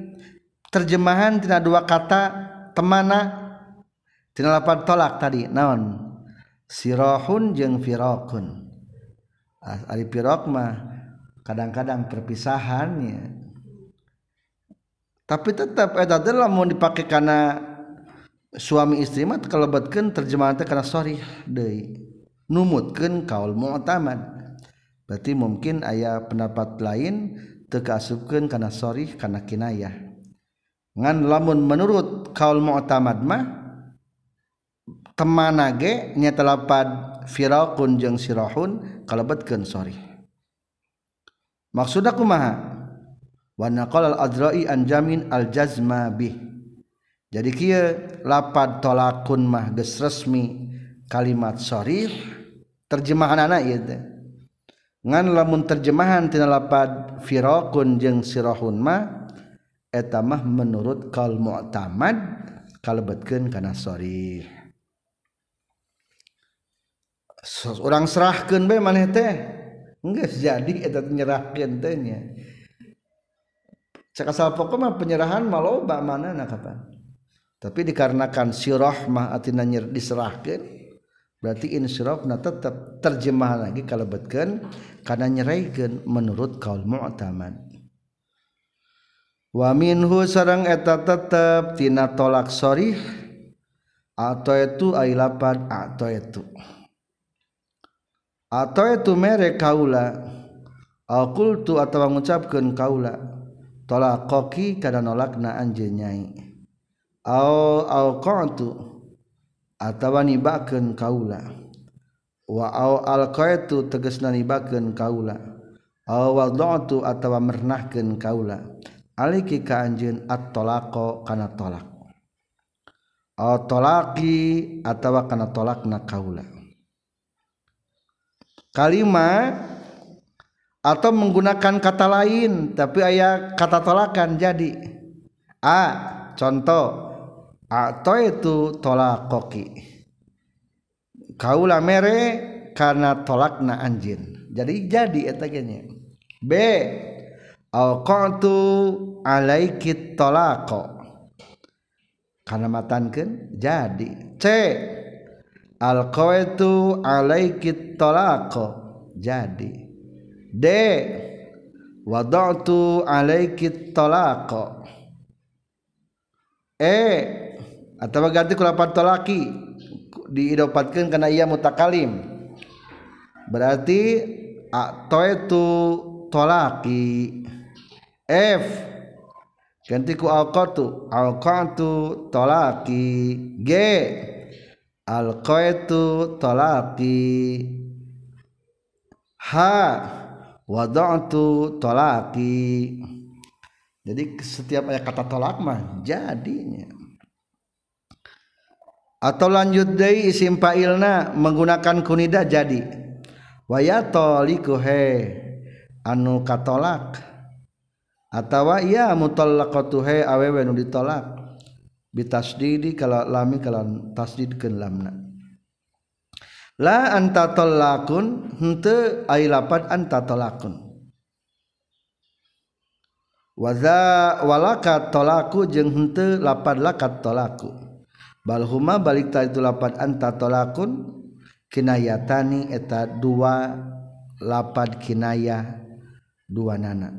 terjemahan tina dua kata temana tina lapan tolak tadi naon? Sirohun jeng firokun ari firok mah kadang-kadang perpisahannya tapi tetap eta adalah mau dipakai karena suami istri mah kalebatkeun terjemahan teh karena sorry deui. Numutkeun kaul mu'tamad. Berarti mungkin ayah pendapat lain terkasupkan karena sorry karena kinayah. Ngan lamun menurut kaul mu'tamad mah temana ge nya telapad firaun jeung sirahun kalebetken sorry maksud aku maha Wanaqal al-adrai anjamin al-jazma bih. Jadi kia lapad tolakun mah geus resmi kalimat sorif terjemahan anak ieu teh. Ngan lamun terjemahan tina lapad firaqun jeung sirahun mah eta mah menurut kal mu'tamad kalebetkeun kana sorif. orang serahkan be maneh teh. Geus jadi eta nyerahkeun teh nya. Cak asal pokok mah penyerahan maloba mana manana kapan. Tapi dikarenakan sirah mah atina nyer diserahkeun berarti insirafna tetap terjemahan lagi kalebetkeun karena nyeraikan menurut kaul mu'tamad. Wa minhu sareng eta tetep tina tolak sorih atau itu ailapan atau itu atau itu merek kaula. Alkultu atau mengucapkan kaula. Tolak koki karena nolakna anjeun nyai. Au au qatu atau nibakeun kaula. Wa au alqaitu tegasna nibakeun kaula. Au wadatu atau mernahkeun kaula. Aliki ka anjeun at-talaqo kana tolak. Au talaqi atau kana tolakna kaula. Kalimat atau menggunakan kata lain tapi ayat kata tolakan jadi. A contoh. Atau itu tolak koki. Kaula mere karena tolakna anjin. Jadi jadi etagenya b alqatu alaiki tolako. Karena matankan jadi. C alqaitu alaiki tolako jadi. D wada'tu alaiki talaqa E. Atau ganti ku lapan talaki. Diidopatkeun kana ia mutakalim. Berarti itu talaki F. Ganti ku alqatu alqatu talaki G alqaitu talaqi. Ha wada'tu talaqi. Jadi setiap ayat kata tolak mah jadinya. Atau lanjut dari isim fa'ilna menggunakan kunida jadi. Waya toliku he anu katolak. Atawa ya mutallaqatu he awewe nu ditolak. bitasdidi kalau lami kalau tasdidkeun lamna. La anta talakun henteu ai lapat anta talakun. Waza walaka talaku jeung henteu lapat lakat talaku. Balhuma balik ta itu lapat anta talaqun kinayatani eta dua lapat kinayah dua nana.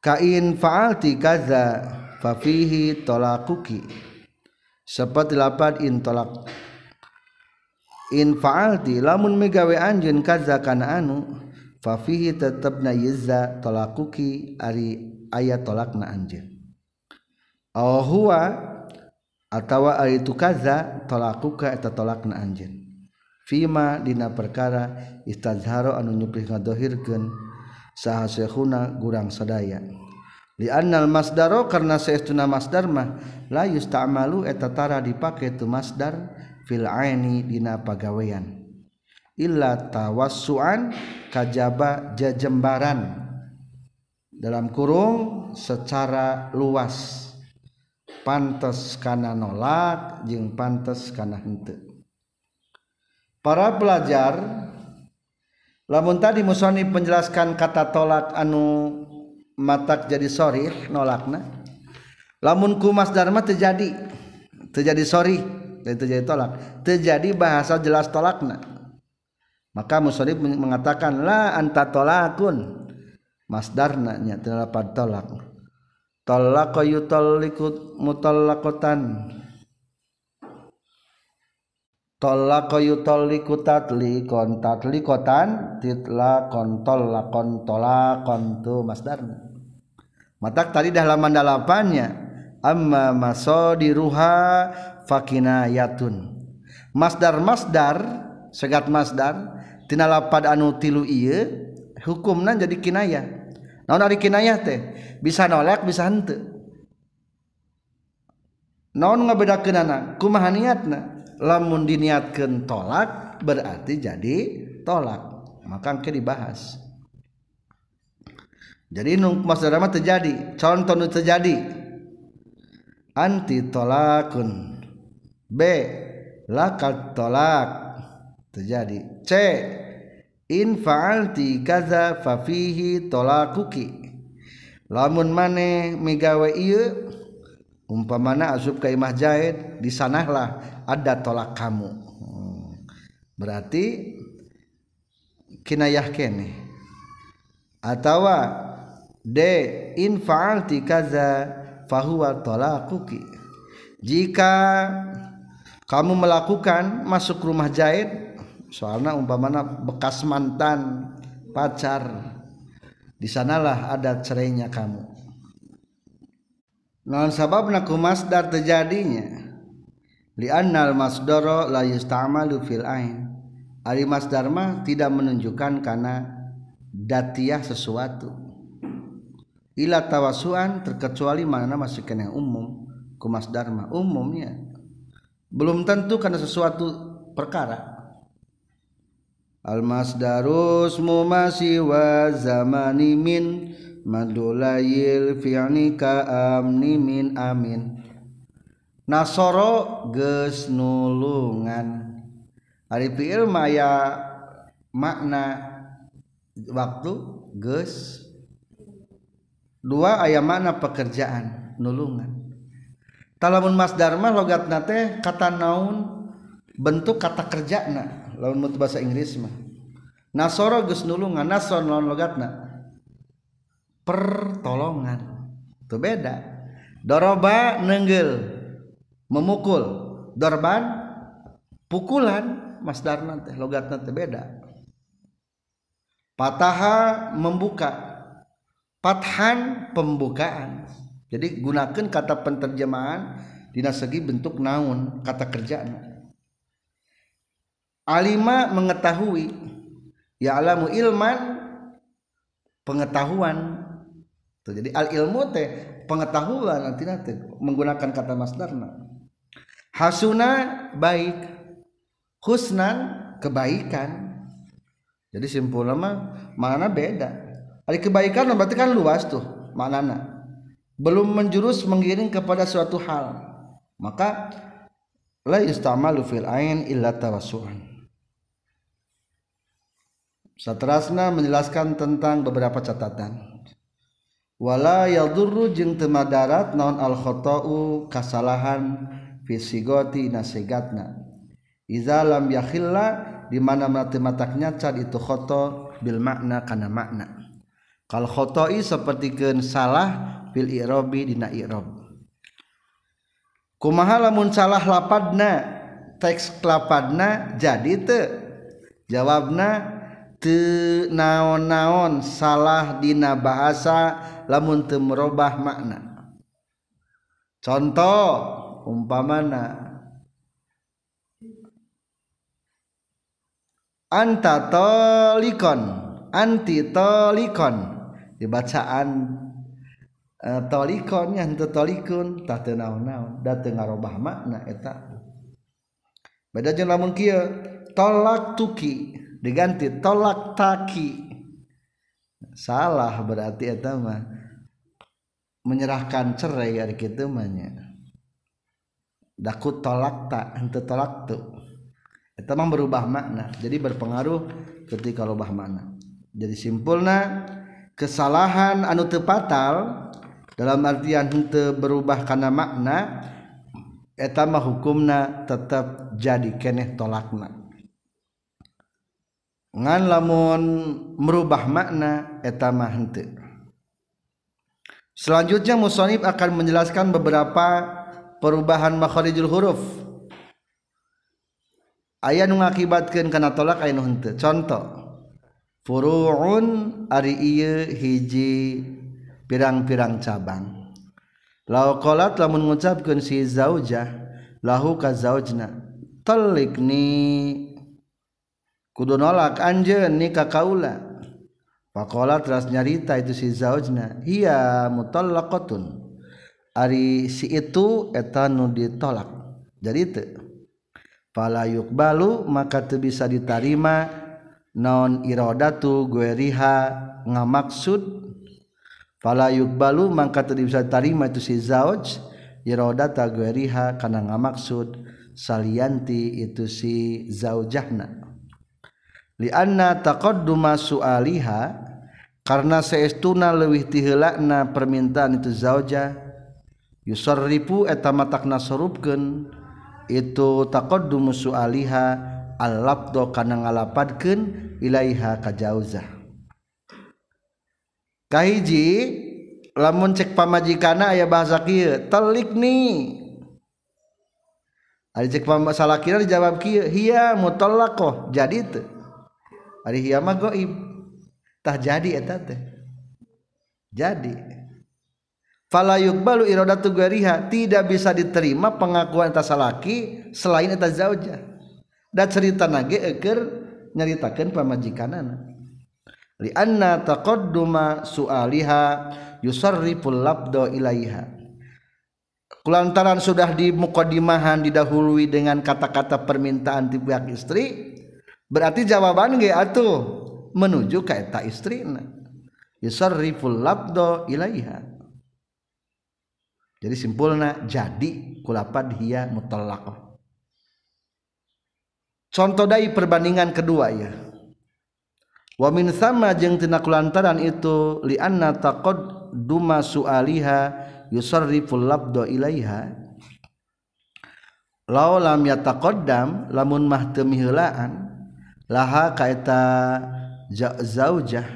Kain fa'alti kaza fafihi tolakuki seperti lapat intolak in faalti lamun megawe anjeun kaza kana anu fafihi tetepna yizza tolakuki ari aya tolakna anjeun. Aw huwa atawa ari tu kaza tolakuka eta tolakna anjeun. Fima dina perkara istazharo anu nyuprih ngadohirkeun saha syekhuna gurang sadaya. lial Masdaro karena seestuna la yusta'malu eta tara dipake tu Masdar fil aini dina pagawean. Illa tawassuan kajaba jajembaran. Dalam kurung secara luas. Pantes kana nolak jeung pantes kana henteu. Para pelajar lamun tadi musoni penjelaskan kata tolak anu matak jadi sorry nolakna. Lamun kumas dharma terjadi. Terjadi sorry dan terjadi tolak. Terjadi bahasa jelas tolakna. Maka musonif mengatakan la anta tolakun. Masdarna nya terdapat tolak. Tolaqa yutalliqu mutallaqatan tolaqa yutalliqu tatliqan tatliqatan titlaqan tolaqan tolaqan tu masdarna matak tadi dah laman dalapannya. Amma masadiruha fakinayatun. Masdar masdar segat masdar tina lapad anu tilu ieu hukumna jadi kinayah. Naon ari kinayah teh? Bisa nolak bisa henteu. Naon ngabedakeunana? Kumaha niatna? Lamun diniatkeun tolak berarti jadi tolak. Maka engke dibahas. jadi nungmas drama terjadi contoh terjadi. Anti tolakun. B lakat tolak. Terjadi. C in fa'alti kaza fafihi tolakuki. Lamun mane migawe iya umpamana asub ke imah jahid di sanahlah ada tolak kamu. Hmm. berarti kinayah kene atau D in fa'alti kaza fahuwa tolakuki jika kamu melakukan masuk rumah jahit soalnya umpamana bekas mantan pacar di sanalah ada cerainya kamu. Non sababna ku masdar terjadinya. Li annal masdara la yusta'malu fil ain. Ari masdar tidak menunjukkan karena datiah sesuatu ila tawasuan terkecuali mana masih kena umum ku masdar mah umumnya belum tentu karena sesuatu perkara. Almasdarus mumasi wa zamani min madulayil fi'ni ka amni min amin. Nasoro geus nulungan. Ari fi'il maya makna waktu geus dua aya makna pekerjaan? Nulungan. Talamun masdar mah logatna teh kata naun bentuk kata kerjana. Lawan mutu bahasa Inggris mah. Nasoro geus nulungan nason lawan logatna pertolongan. Itu beda. Doroba nenggel memukul. Dorban pukulan. Masdarna teh logatna teh beda. Pataha membuka pathan pembukaan. Jadi gunakan kata penterjemahan dina segi bentuk naun kata kerjaan. Alima mengetahui ya alamu ilman pengetahuan. Tuh jadi al ilmu teh pengetahuan nanti nanti menggunakan kata masdarna. Hasuna baik husnan kebaikan. Jadi simpul mah mana beda ada kebaikan berarti kan luas tuh maknana belum menjurus mengiring kepada suatu hal maka la yustamalu fil ain illa tawassuan Satrasna menjelaskan tentang beberapa catatan. Wala yadurru jeung teu madarat naon al khata'u kasalahan fi sigoti nasegatna. Iza lam yakhilla di mana mati matak nyacat itu khoto bil makna kana makna. Kal khoto'i sapertikeun salah fil i'rabi dina i'rab. Kumaha lamun salah lapadna teks lapadna jadi teu? Jawabna naon-naon salah dina bahasa lamun teu merubah makna contoh umpamana anta tolikon anti tolikon dibacaan uh, tolikon yang tolikun tah teu naon-naon. Da teu ngarobah makna eta. Beda jeung lamun kieu tolak tuki diganti tolak taki. Salah berarti eta mah menyerahkan cerai ari kitu mah daku tolak tak ente tolak tuh itu mah berubah makna jadi berpengaruh ketika lobah mana jadi simpulna kesalahan anu tepatal dalam artian hente berubah karena makna etama hukumna tetap jadi keneh tolakna. Ngan lamun merubah makna etama hente selanjutnya musonib akan menjelaskan beberapa perubahan makharijul huruf. Ayat mengakibatkan karena tolak ayat henteu. Contoh furuun ari ieu hiji pirang-pirang cabang. Law qalat lamun ngucapkeun si zaujah lahu ka zaujna. Talikni kudu nolak anjeun ni ka kaula. Faqala teras nyarita itu si zaujna iya mutallaqatun. Ari si itu eta nu ditolak. Jadi teu fala yuqbalu maka teu bisa ditarima non iradatu gueriha ngamaksud. Fala yuqbalu mangka teu bisa tarima itu si zauj iradata gueriha kana ngamaksud. Salianti itu si zaujahna li anna taqadduma su'aliha karena seestuna leuwih tiheulana permintaan itu zauja yusarrifu eta matakna sorupkeun itu taqaddumu su'aliha al-labdo kana ngalapadkeun ilaiha ka jauzah kahiji lamun cek pamajikana aya bahasa kieu telik ni. Ari cek salakina dijawab kieu hiya mutallaqah jadi teu. Ari hiya mah gaib tah jadi eta teh. Jadi. Fala yuqbalu iradatu gariha. Tidak bisa diterima pengakuan eta salaki selain eta zaujah. Da cerita nage eker nyaritakeun pamajikanana. Li anna taqadduma sualiha yusarriful labdo ilaiha. Kulantaran sudah di mukadimahan didahului dengan kata-kata permintaan di pihak istri berarti jawaban ge atuh menuju ke eta istrina. Yusarriful labdo ilaiha. Jadi simpulna jadi kulapad hiya mutallaqah contoh dari perbandingan kedua ya. Wa min sama jeung tina kulantaran itu li anna taqadduma sualiha yusarriful labdo ilaiha. Law lam yataqaddam lamun mah teu miheulaan laha ka eta zaujah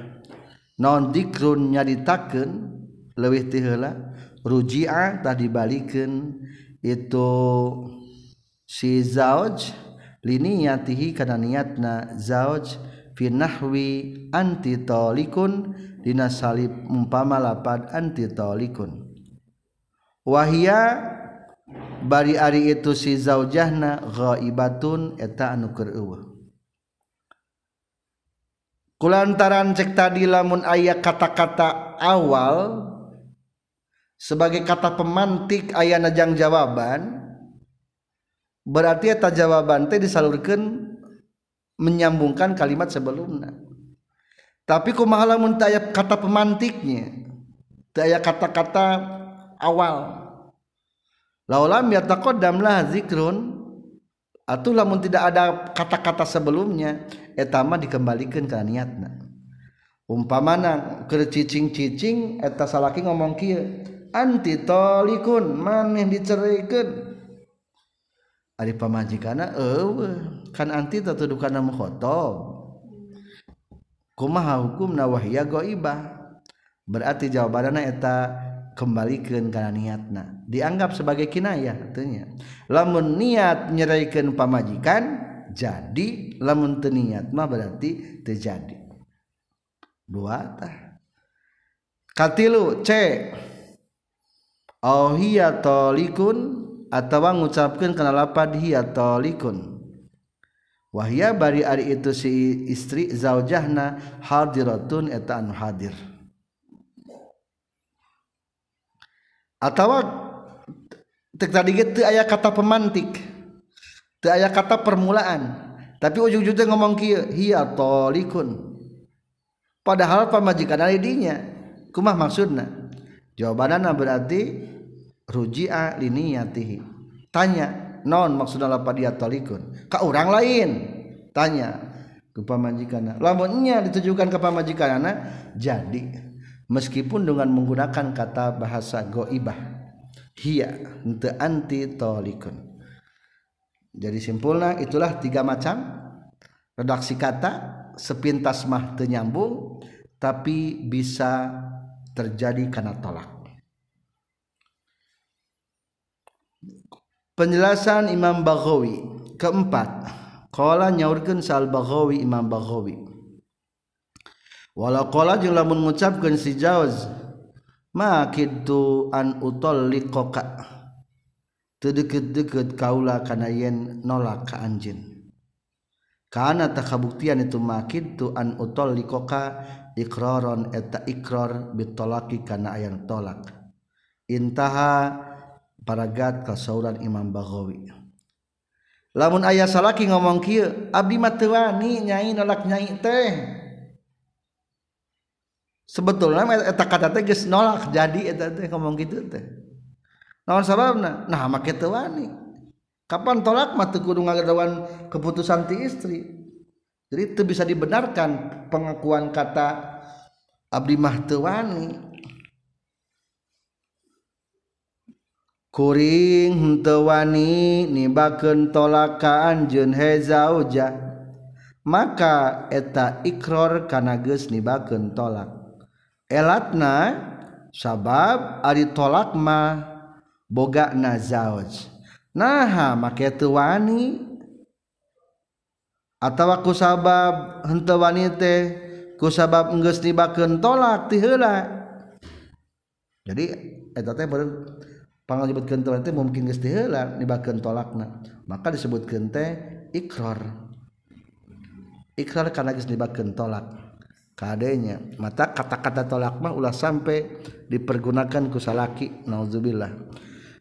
non dikrun nyaritakeun leuwih ti heula ruji'a tah dibalikeun itu si zauj liniyatihi kana niatna zauj fi nahwi anti talikun dina salib umpama lapad anti talikun wahia bari ari itu si zaujahna ghaibatun eta anu keur eueuh. Kulantaran cek tadi lamun aya kata-kata awal sebagai kata pemantik ayana jang jawaban berarti eta jawaban teh disalurkan menyambungkan kalimat sebelumnya. Tapi kumaha lamun teu kata pemantiknya? Teu kata-kata awal. Laulam yataqaddam lah zikrun atau lamun tidak ada kata-kata sebelumnya etama dikembalikan ke niatna. Umpamana keur cicing-cicing eta salaki ngomong kieu anti tolikun maneh dicerikeun ari pamajikanna eueuh kan anti tatudukanna mukhotob kumaha hukumna wahya ghaibah berarti jawabanna eta kembalikan karena niatna. Dianggap sebagai kinayah artinya lamun niat nyeraikan pamajikan jadi. Lamun niat mah berarti terjadi dua tah. Katilu c auhiya tolikun talikun atawa ngucapkeun kana lapad hiya talikun wahya bari ari itu si istri zaujahna hadiratun eta anu hadir. Atawa tek tadi teu aya kata pemantik teu aya kata permulaan tapi ujung-ujungnya ngomong kieu hiya talikun padahal pamajikan ari dinya kumah maksudna? Jawabanana berarti ruji'a liniyatihi. Tanya non maksud apa dia tolikun? Ke orang lain. Tanya ke pamajikan lamunnya ditujukan ke pamajikan jadi meskipun dengan menggunakan kata bahasa goibah hiya ente anti tolikun. Jadi simpulnya itulah tiga macam. Redaksi kata sepintas mah ternyambung tapi bisa terjadi karena tolak penjelasan Imam Baghawi keempat. Qala nyaurkeun sal Baghawi Imam Baghawi. Wala qala jeung lamun ngucapkeun si Jawaz ma kitu an utalliqaka. Teu deukeut-deukeut kaula kana yen nolak ka anjeun. Kana takabuktian itu makid tu an utalliqaka iqraron eta ikrar bitolaki kana ayang tolak. Intaha paragat kasauran Imam Baghawi. Lamun ayah salaki ngomong kieu abdi mah teu wani nyai nolak nyai teh. Sebetulnya eta kata teh geus nolak jadi eta teh ngomong kitu teh. Naon sababna? Nah make teu wani kapan tolak mah teu kudu ngagawean keputusan ti istri. Jadi itu bisa dibenarkan pengakuan kata abdi mah teu wani kuring tewani nibaken tolakaan jeun hezauja maka eta ikror kana geus nibakeun tolak. Elatna sabab ari tolak mah boga nazaj naha make tewani atawa ku sabab henteu wani teh ku sabab geus nibakeun tolak ti heula. Jadi eta teh nyebutkan kentol nanti mungkin geus diheula nibakeun tolakna. Maka disebut kente ikrar ikrar karena geus nibakeun tolak. Kadenya mata kata-kata tolak mah ulah sampai dipergunakan ku salaki nauzubillah.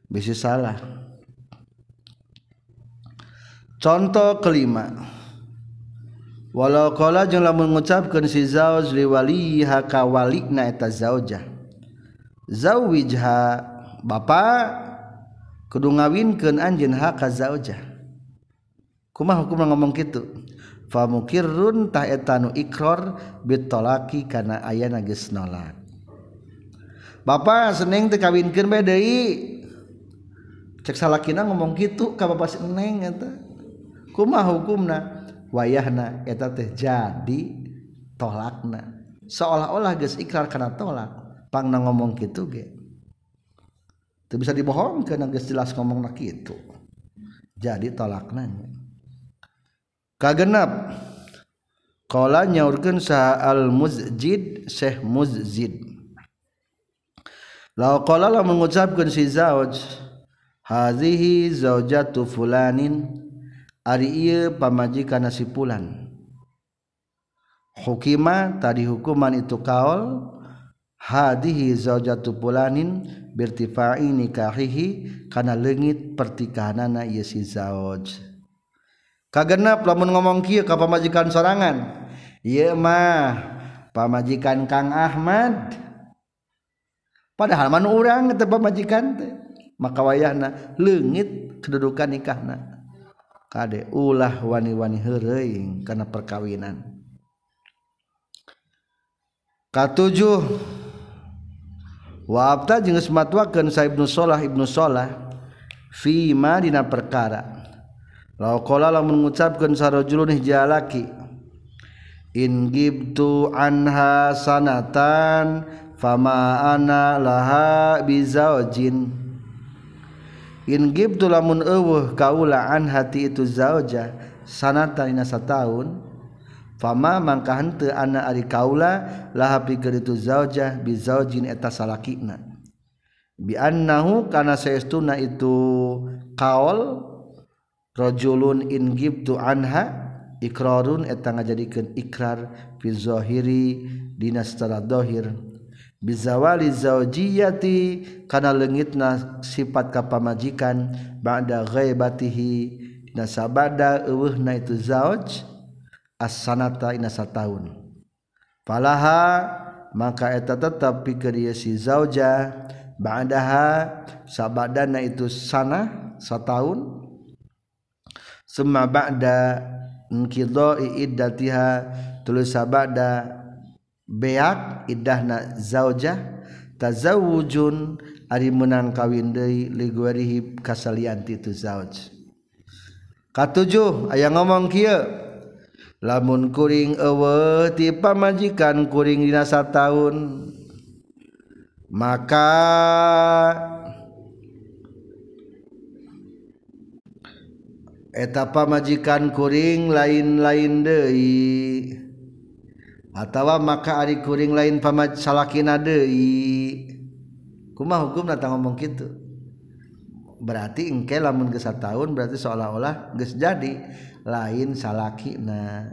Bisa salah. Contoh kelima. Walau kala jeung lamun si zauj liwaliha ka walina eta zaujah. Zawijha Bapak kudu ngawinkeun anjeun hak ka zaujah. Kumaha hukum ngomong kitu? Famukirrun ta eta nu ikrar bitolaki kana ayana geus nolak. Bapak seneng teu kawinkeun bae deui. Cek salakina ngomong kitu ka bapak seneng eta. Kumaha hukumna? Wayahna eta teh jadi tolakna. Seolah-olah geus ikrar kana tolak pangna ngomong kitu ge. Itu bisa dibohongkan geus jelas ngomong nak itu jadi tolak nanya kagenap. Qala nyaurkeun sa al muzjid syekh muzjid. Law qala la mengucapkeun si zauj hazihi zaujatu fulanin. Ari ieu pamajikan si fulan. Hukima tadi hukuman itu kaul hadihi zaujatu fulanin birtifai nikahihi kana leungit pertikahanana ieu si zauj kagenap lamun ngomong kieu ka pamajikan sorangan. Ieu mah pamajikan Kang Ahmad. Padahal man urang teh pamajikan teh. Maka wayahna leungit kedudukan nikahna. Kade ulah wani-wani heureuy kana perkawinan. Katujuh Waabta jeung geus matwakeun sa Ibnu Shalah Ibnu Shalah fi ma dina perkara. Law qala lamun ngucapkeun sarajulun jalaki in gibtu anha sanatan fama ana laha bizaujin in gibtu lamun eueuh kaula an hati itu zauja sanatan ina sataun Fama mangka henteu ana ari kaula laha pikeun itu zaujah bi zaujin eta salakina. Bi annahu kana saestuna itu kaol rajulun in gibtu anha ikrarun eta ngajadikeun ikrar fi zahiri dina secara zahir bi zawali zaujiyati kana leungitna sifat kapamajikan ba'da ghaibatihi nasabada eueuhna itu zauj as-sanata ina sataun. Falaha maka eta tetap pikeun ieu si zauja. Ba'daha sabadana itu sana setahun semua ba'da nkidai iddatiha tulis sabada beak idahna zaujah tazawujun ari menang kawin deui li guarihi kasalianti tu zauj. Katujuh aya ngomong kieu lamun kuring ewe ti pamajikan kuring dina sataun. Maka eta pamajikan kuring lain-lain deui. Atawa maka ari kuring lain pamaj salakina deui. Kumaha hukumna tah ngomong kitu? Berarti engke lamun geus tahun berarti seolah-olah geus jadi. lain salakina.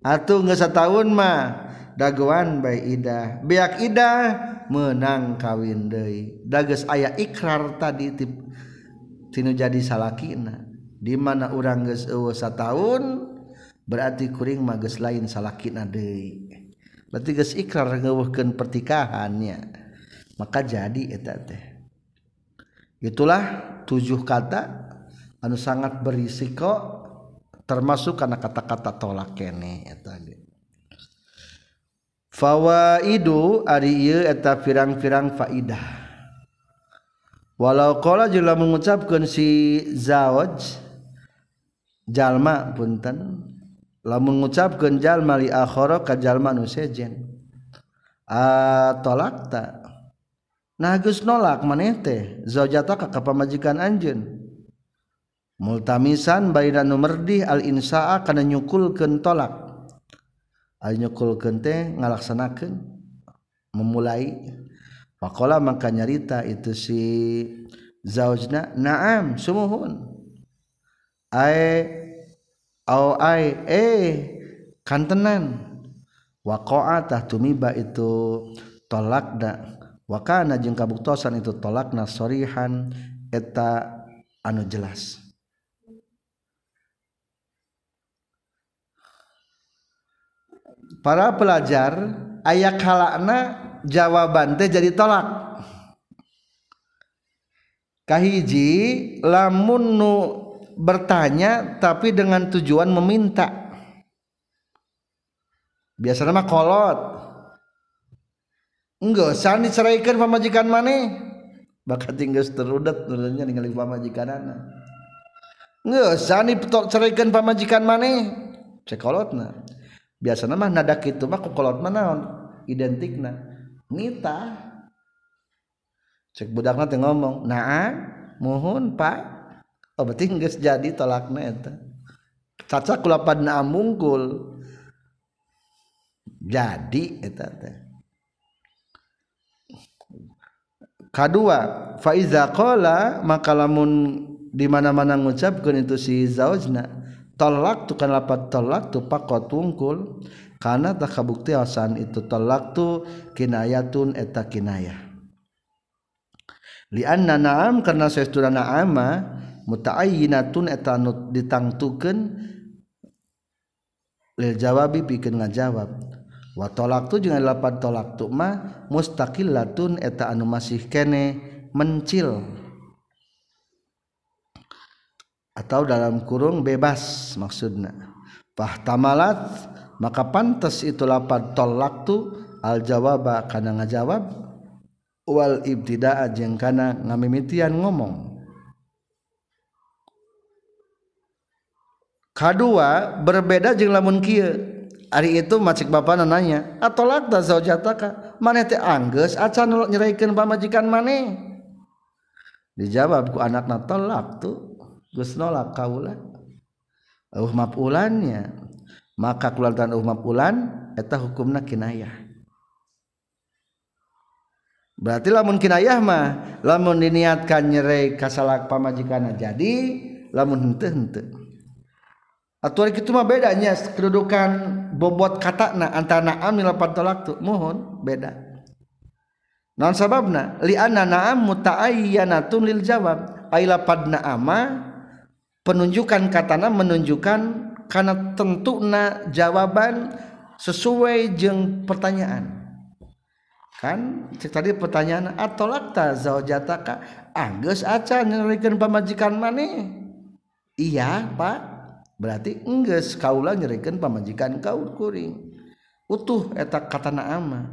Atau nggak setahun mah daguan baik idah. Beak idah menang kawin deh dages ayah ikrar tadi tip tinu jadi salakina. Di mana orang geus eueuh sataun berarti kuring mah geus lain salakina deui. Berarti geus ikrar ngeueuhkeun pertikahannya. Maka jadi eta teh. Itulah tujuh kata anu sangat berisiko termasuk karena kata-kata tolak kene tadi. Fawaidu ari eta pirang-pirang faidah. Walau qala jula mengucapkan si zawaj jalma punten la mengucapkan jalma li akhara ka jalma nu sejen. Atolakta nah geus nolak maneh teh zaujataka ka pamajikan anjeun multamisan baina nu merdih al insaa kana nyukulkeun tolak. Al nyukulkeun teh ngalaksanakeun memulai. Faqala maka nyarita itu si zaujna na'am sumuhun. Ai au ai eh kantenan. Waqa'a tah tumiba itu tolakna. Wakana jeung kabuktosan itu tolakna sorihan eta anu jelas. Para pelajar ayat halakna jawaban teh jadi tolak. Kahiji lamun nu bertanya tapi dengan tujuan meminta. Biasa nama kolot. Enggak usah diceraikan pamajikan mana bakal tinggal terudat nurunnya ningali pamajikan anak enggak usah diceraikan pamajikan mana cek kolotna biasa nama nada itu mah kolot mana identik na nita cek budak nanti ngomong nah mohon pak. Oh, berarti geus jadi tolakna eta. Caca kulapan mungkul. Jadi eta teh. Kadua faiza qala maka lamun di mana-mana ngucapkeun itu si zaujna tolak tu kan lapat tolak tu pakot tungkul karena tak kabuktiasan itu tolak tu kinayatun eta kinayah. Lianna na'am karena sestura na'ama muta'ayyinatun eta nu ditangtukeun lil jawabi pikeun ngajawab. Wa tolak tu jeung lapan tolak tu mah mustaqillatun eta anu masih kene mencil. Atau dalam kurung bebas maksudna fahtamalat maka pantas itu lapan talaqtu al jawaba kana ngajawab wal ibtidaa jeung kana ngamimitian ngomong. Kedua berbeda jeung lamun kieu hari itu macik bapak nanya atau lakta zaujataka? Mana teh angges acan nyeraikeun pamajikan mana dijawab ku anakna tolak tuh geus nolak kaula uh mapulannya. Maka kulantaran uh mapulan eta hukumna kinayah. Berarti lamun kinayah mah lamun diniatkan nyerai kasalak pamajikan jadi lamun henteu henteu. Atau itu mah bedanya kedudukan bobot kata na antara naam lapan tolak tu mohon beda. Non sababna li anna naam mutaayyanatun lil jawab. Ay lapad naama penunjukan katana menunjukkan karena na jawaban sesuai jeng pertanyaan. Kan? Cek tadi pertanyaan atolakta zaujataka? Agus aca nyerikan pamajikan mana iya Pak. Berarti engges kaulah nyerikan pamajikan kau kuring. Utuh etak kata nama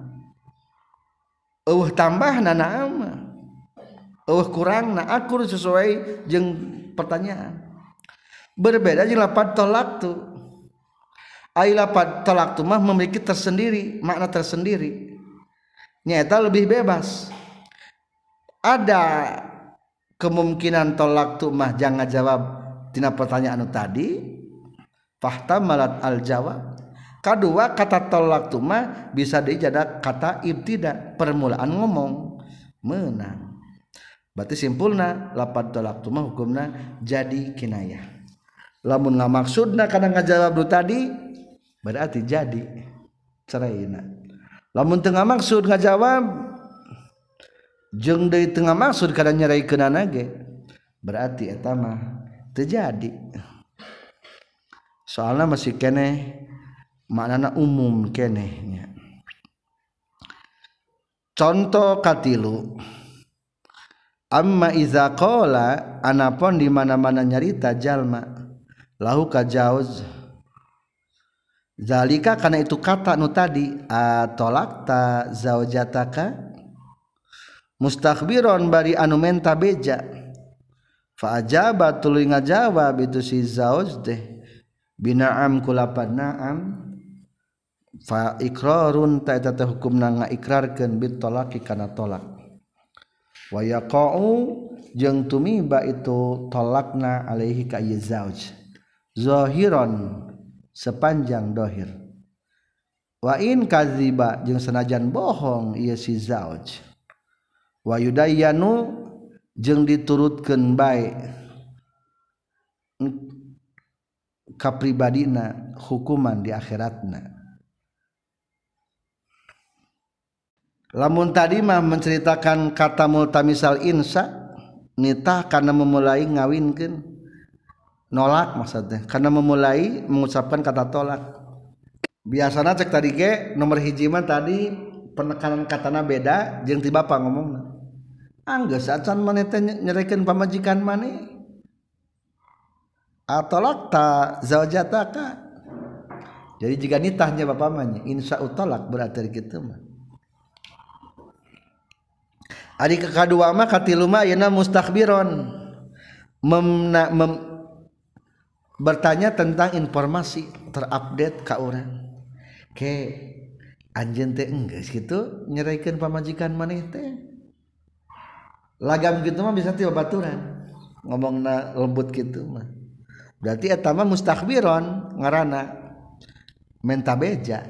uh tambah nana ama. Uh kurang na akur sesuai jeng pertanyaan berbeda jeung lapat tolak tu. Ai lapat tolak tu mah memiliki tersendiri makna tersendiri. Nyata lebih bebas. Ada kemungkinan tolak tu mah jangan jawab tina pertanyaan tadi. Fahta malat al jawab kedua kata tolak tu mah bisa dijadikan kata ibtida permulaan ngomong. Menang. Berarti simpulna lapat tolak tu mah hukumna jadi kinayah lamun nggak maksudna karena ngajawab lu tadi berarti jadi ceraiina lamun tengah maksud ngajawab jeng dari tengah maksud karena nyerai kena nage berarti etama terjadi soalnya masih kene maknana umum kenehnya. Contoh katilu amma iza qala anapun di mana-mana nyarita jalma. lahu kajauz zalika karena itu kata nu tadi atolakta zaujataka? Mustakhbiron bari anu menta beja. Fa ajaba tuluy ngajawab itu si zauj teh binaam kulapan naam. Fa ikrarun ta eta teh hukumna ngaikrarkeun bit talaqi kana talak wa yaqau jeung tumiba itu tolakna alaihi ka zauj. zohiron sepanjang dohir. Wa in kaziba jeung senajan bohong ieu si zauj. Wayudayanu jeung diturutkeun bae. Kapribadina hukuman di akhiratna. Lamun tadi mah menceritakan kata multamisal insa nitah karena memulai ngawinkeun. Nolak maksudnya. Karena memulai mengucapkan kata tolak. Biasanya cek tadi ke nomor hijiman tadi penekanan katana beda jeng tiba apa ngomong Angges acan maneh nyereken pamajikan maneh atolakta zaujataka jadi jika nitahnya bapak manya insya utolak berarti gitu mah. Adik kedua mah katilu mah yana mustakbiron. Mem, mem, bertanya tentang informasi terupdate ka orang. Ke anjen teh enggak gitu nyeraikan pamajikan maneh teh. Lagam gitu mah bisa tiba baturan. Ngomong na lembut gitu mah. Berarti etama mustakbiron ngarana. Menta beja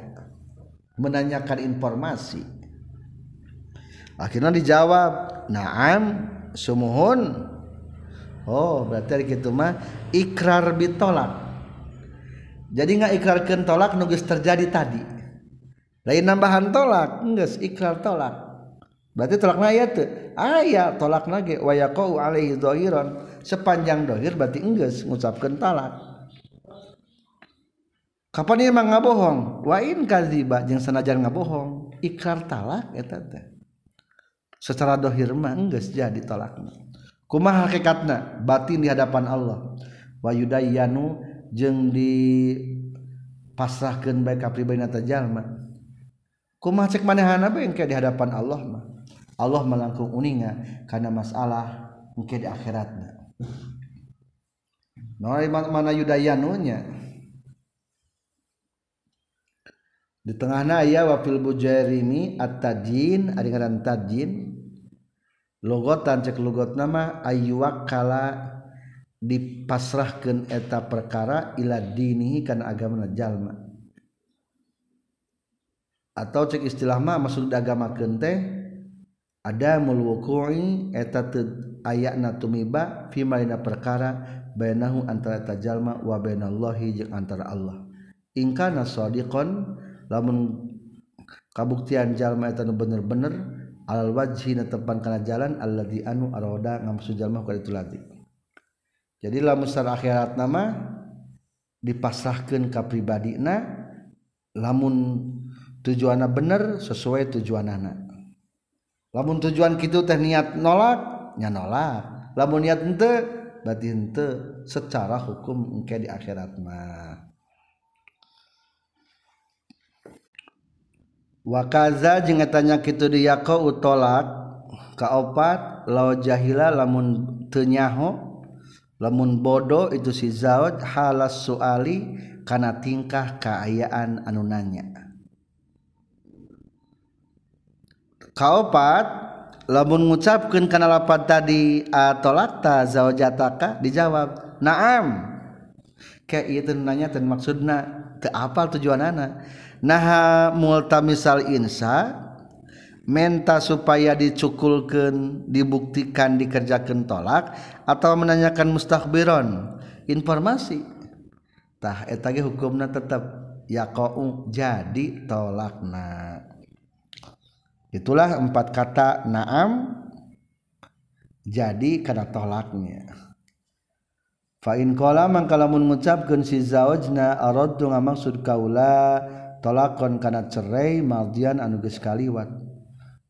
menanyakan informasi. Akhirnya dijawab naam sumuhun. Oh berarti gitu mah ikrar bitolak jadi nggak ikrarkan tolak nugis terjadi tadi. Lain nambahan tolak enggak ikrar tolak. Berarti tolak ayat tuh ayat tolak nage wa yaqau alaihi dhahiran. Sepanjang dohir berarti enggeus ngucapkeun talak kapan ieu emang ngabohong? Wa in kadziba jeung sanajan ngabohong. Ikrar talak eta teh. Secara dohir mah enggeus jadi talakna kumaha hakikatna? Batin di hadapan Allah. Wa yudayyanu jeung di pasrahkeun bae ka pribadina jalma. Kumaha cek manehana bae di hadapan Allah mah? Allah melangkung uninga karena masalah mungkin di akhiratnya Nolai mana yudayanunya di tengah naya wafil bujairimi at-tajin ada ngaran tajin logotan cek logot nama ayuwak kala dipasrahkan eta perkara ila dinihi karena agama jalma. Atau cek istilah mah maksud agama kente ada mulwukui eta ayakna tumiba fima dina perkara bainahu antara tajalma wa bainallahi jeung antara Allah. Ingkana sadiqon lamun kabuktian jalma eta bener-bener alal wajhi na tepang kana jalan alladzi anu aroda ngamsu jalma ka itu lagi jadi lamun secara akhirat nama dipasrahkeun ka pribadina lamun tujuanna bener sesuai tujuanana. Lamun tujuan kitu teh niat nolak nya nolak. Lamun niat henteu berarti henteu secara hukum engke di akhirat mah. wakaza jeung etanya kitu diyako utolak kaopat law jahila lamun tenyaho lamun bodoh itu si zaud halas suali kana tingkah kaayaan anu nanya. Kaopat lamun ngucapkeun kana lapat tadi atolakta zaujataka dijawab naam. Kayak ieu teh nanya teh maksudna teu apal tujuanana? Nah multamisal insa menta supaya dicukulkan dibuktikan dikerjakan tolak atau menanyakan mustakbiron informasi. Tah eta ge hukumna tetap yaqau jadi tolakna. Itulah empat kata naam jadi karena tolaknya. Fa in qala mangka lamun ngucapkeun si zawajna aradtu ngamaksud kaula tolakon kana cerai maldian anuges kaliwat.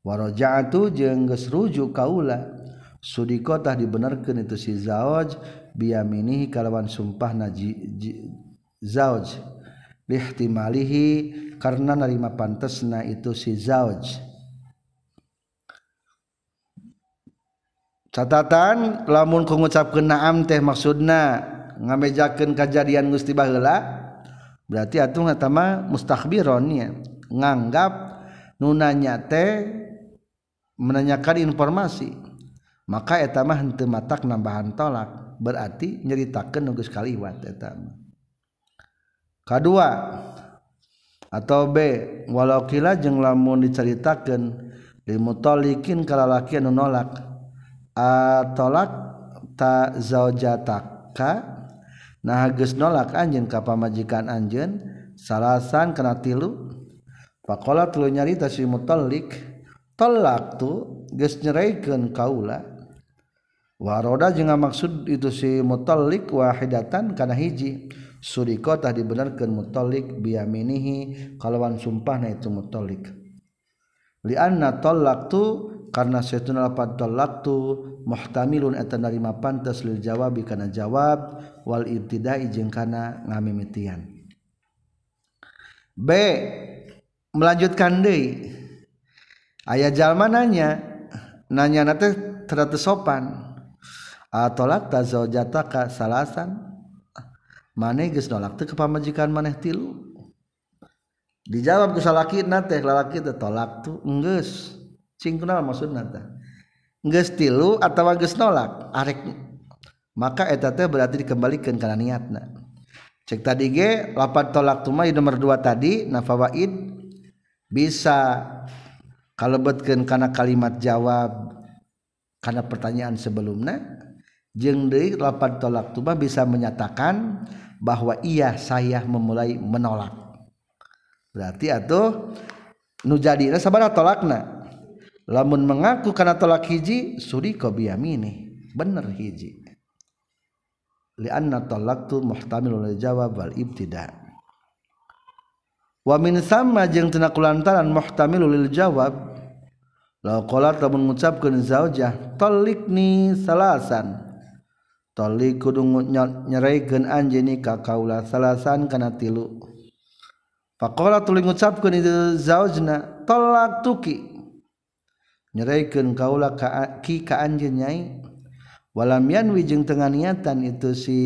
Waroja'atu jeung geus rujuk kaula sudiko tah dibenerkeun itu si zauj biyaminihi kalawan sumpah naji zauj lihtimalihi karena narima pantesna itu si zauj catatan lamun ku ngucapkeun naam teh maksudna ngamejakeun kajadian Gusti baheula berarti atuh tama mustakbiron ya nganggap nunanya teh menanyakan informasi maka eta mah henteu matak nambahan tolak. Berarti nyeritakeun nu geus kaliwat eta mah. Kadua atau B walau kila jeung lamun diceritakeun li mutalikin kalalaki anu nolak atolak ta zaujataka nah geus nolak anjeun ka pamajikan anjeun salasan kana tilu. Faqala tilu nyarita si mutallik tolak tu geus nyeraikeun kaula. Waroda jeung maksud itu si mutallik wahidatan kana hiji. Suriko tah dibenarkeun mutallik biyaminihi kalawan sumpahna itu mutallik li anna tolak tu karena tolak tu muhtamilun eta narima pantas lil jawabi kana jawab wal ibtidai jeung kana ngamimitian. B melanjutkan deui. Aya jalma nanya nanya nate teratu sopan. Atolak ta zaujataka salasan? Maneh geus nolak teu ka pamajikan maneh tilu? Dijawab ku salakina teh lalaki teh tolak tu geus cingkunal maksudna tah geus tilu atawa geus nolak? Arek maka eta teh berarti dikembalikan kana niatna. Cek tadi ge lapan tolak tuma di nomor dua tadi nafawaid bisa kalebetkeun kana kalimat jawab kana pertanyaan sebelumna. Jeung deui lapan tolak tuma bisa menyatakan bahwa iya saya memulai menolak. Berarti atuh nu jadi sabar tolakna. Lamun mengaku karena tolak hiji suriko biyamini. Bener hiji. Lianna talaqtu muhtamilun lil jawab wal ibtida. Wa min sama jeung tina kulantaran muhtamilun lil jawab law qala lamun ngucapkeun zaujah talikni salasan. Talik kudu nyeraikeun anjeun ka kaula salasan kana tilu. Faqala tuluy ngucapkeun itu zaujna talak tuki nyeraikan kaula ka ki ka anjeun nyai. Walam yanwi jeung tengah niatan itu si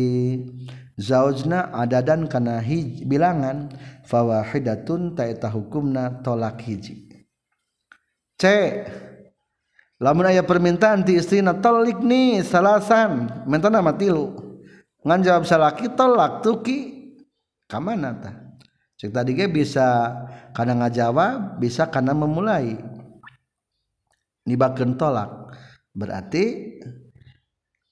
zaujna adadan kana hij bilangan. Fawahidatun ta eta hukumna tolak hiji. C lamun aya permintaan ti istrina tolik nih salasan. Minta nama tilu. Ngan jawab salaki tolak tuki kamana tah cek tadi ge bisa kana ngajawab bisa kana memulai nibakeun tolak. Berarti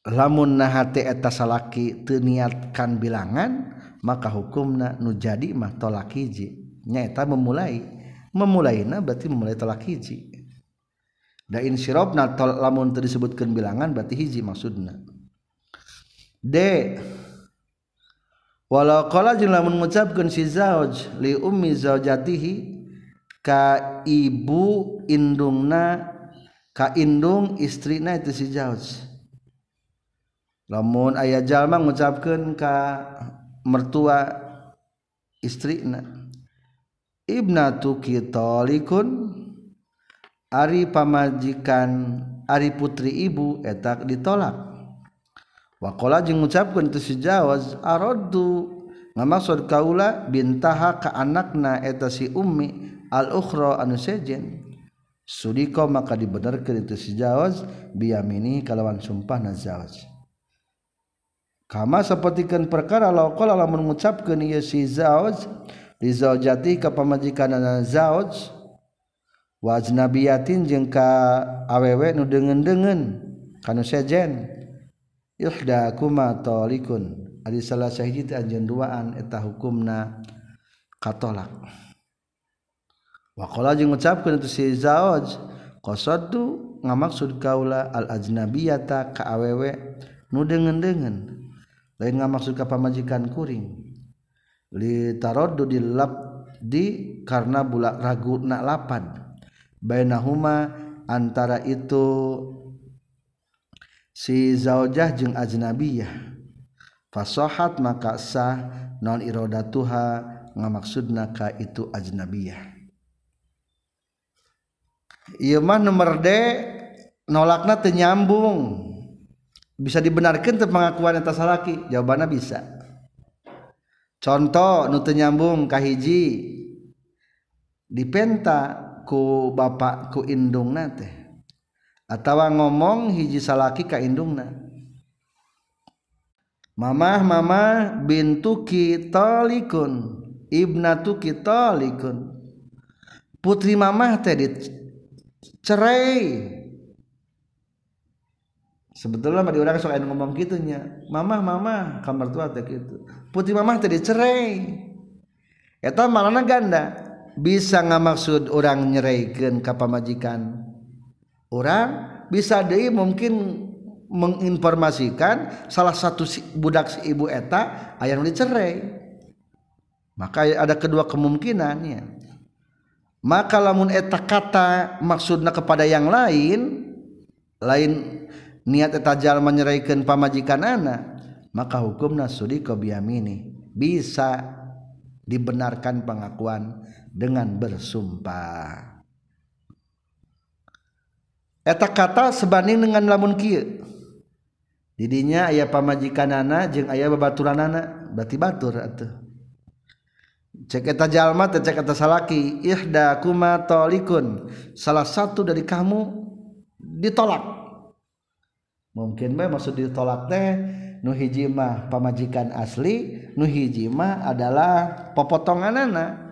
lamun nahate eta salaki teu niatkan bilangan maka hukumna nu jadi mah tolak hiji. Nyaeta memulai. Memulaina berarti memulai tolak hiji. Da insirobna tol lamun teu disebutkeun bilangan berarti hiji maksudna. D. Walau qala jeung lamun ngucapkeun si zauj li ummi zaujatihi ka ibu indungna kaindung istri itu si Jauz. Lamun ayah jalma mengucapkan ka mertua istri Ibna ibnatu kitolikun ari pamajikan ari putri ibu etak ditolak. Wakola jeung mengucapkan itu si Jauz arodu ngamaksud kaula bintaha ka anakna eta si ummi al ukhra anu sejen. Sudiko maka dibenarkan itu si jawaz biyamini kalawan sumpah na jawaz. Kama sapertikeun perkara laqala lamun mengucapkan ieu si jawaz li zaujati ka pamajikanna zawaj wa ajnabiyatin jeung ka awewe nu deungeun-deungeun kanu sejen ihda kuma talikun ari salah sahiji anjeun duaan eta hukumna katolak. Wakola jeung ngucapkeun itu si zawaj qasadu ngamaksud kaula al ajnabiyata ka awewe nu deungeun-deungeun. Lain ngamaksud ka pamajikan kuring. Li taraddu di lab di karena bulak ragu nak lapan. Bainahuma antara itu si zaujah jeung ajnabiyah. Fasohat maka sah non irodatuha ngamaksudna ka itu ajnabiyah mah nomor D nolakna tenyambung bisa dibenarkan tentang pengakuan atas salaki? Jawabannya bisa. Contoh nu nyambung kahiji dipenta ku bapak ku indung nate atau ngomong hiji salaki ka indungna. Mamah mamah bintuki tolikun ibnatuki tolikun putri mamah teh cerai. Sebetulnya di orang soal ngomong gitunya. Mama mama kamar tua teh gitu. Putih mama tadi cerai itu malahnya ganda? Bisa nggak maksud orang nyeraikan ke pamajikan. Orang bisa deh mungkin menginformasikan salah satu si, budak si ibu eta ayam dicerai. Maka ada kedua kemungkinannya maka lamun eta kata maksudna kepada yang lain lain niat eta jalma menyeraikan pamajikan anak maka hukumna sudiko biyamini bisa dibenarkan pengakuan dengan bersumpah. Eta kata sebanding dengan lamun kieu. Didinya ayah pamajikan anak jeung ayah babaturan anak berarti batur atuh cek eta jalma teh cek eta salaki. Ihda kuma talikun salah satu dari kamu ditolak. Mungkin bae maksud ditolak teh nu hiji mah pamajikan asli nu hiji mah adalah popotonganana.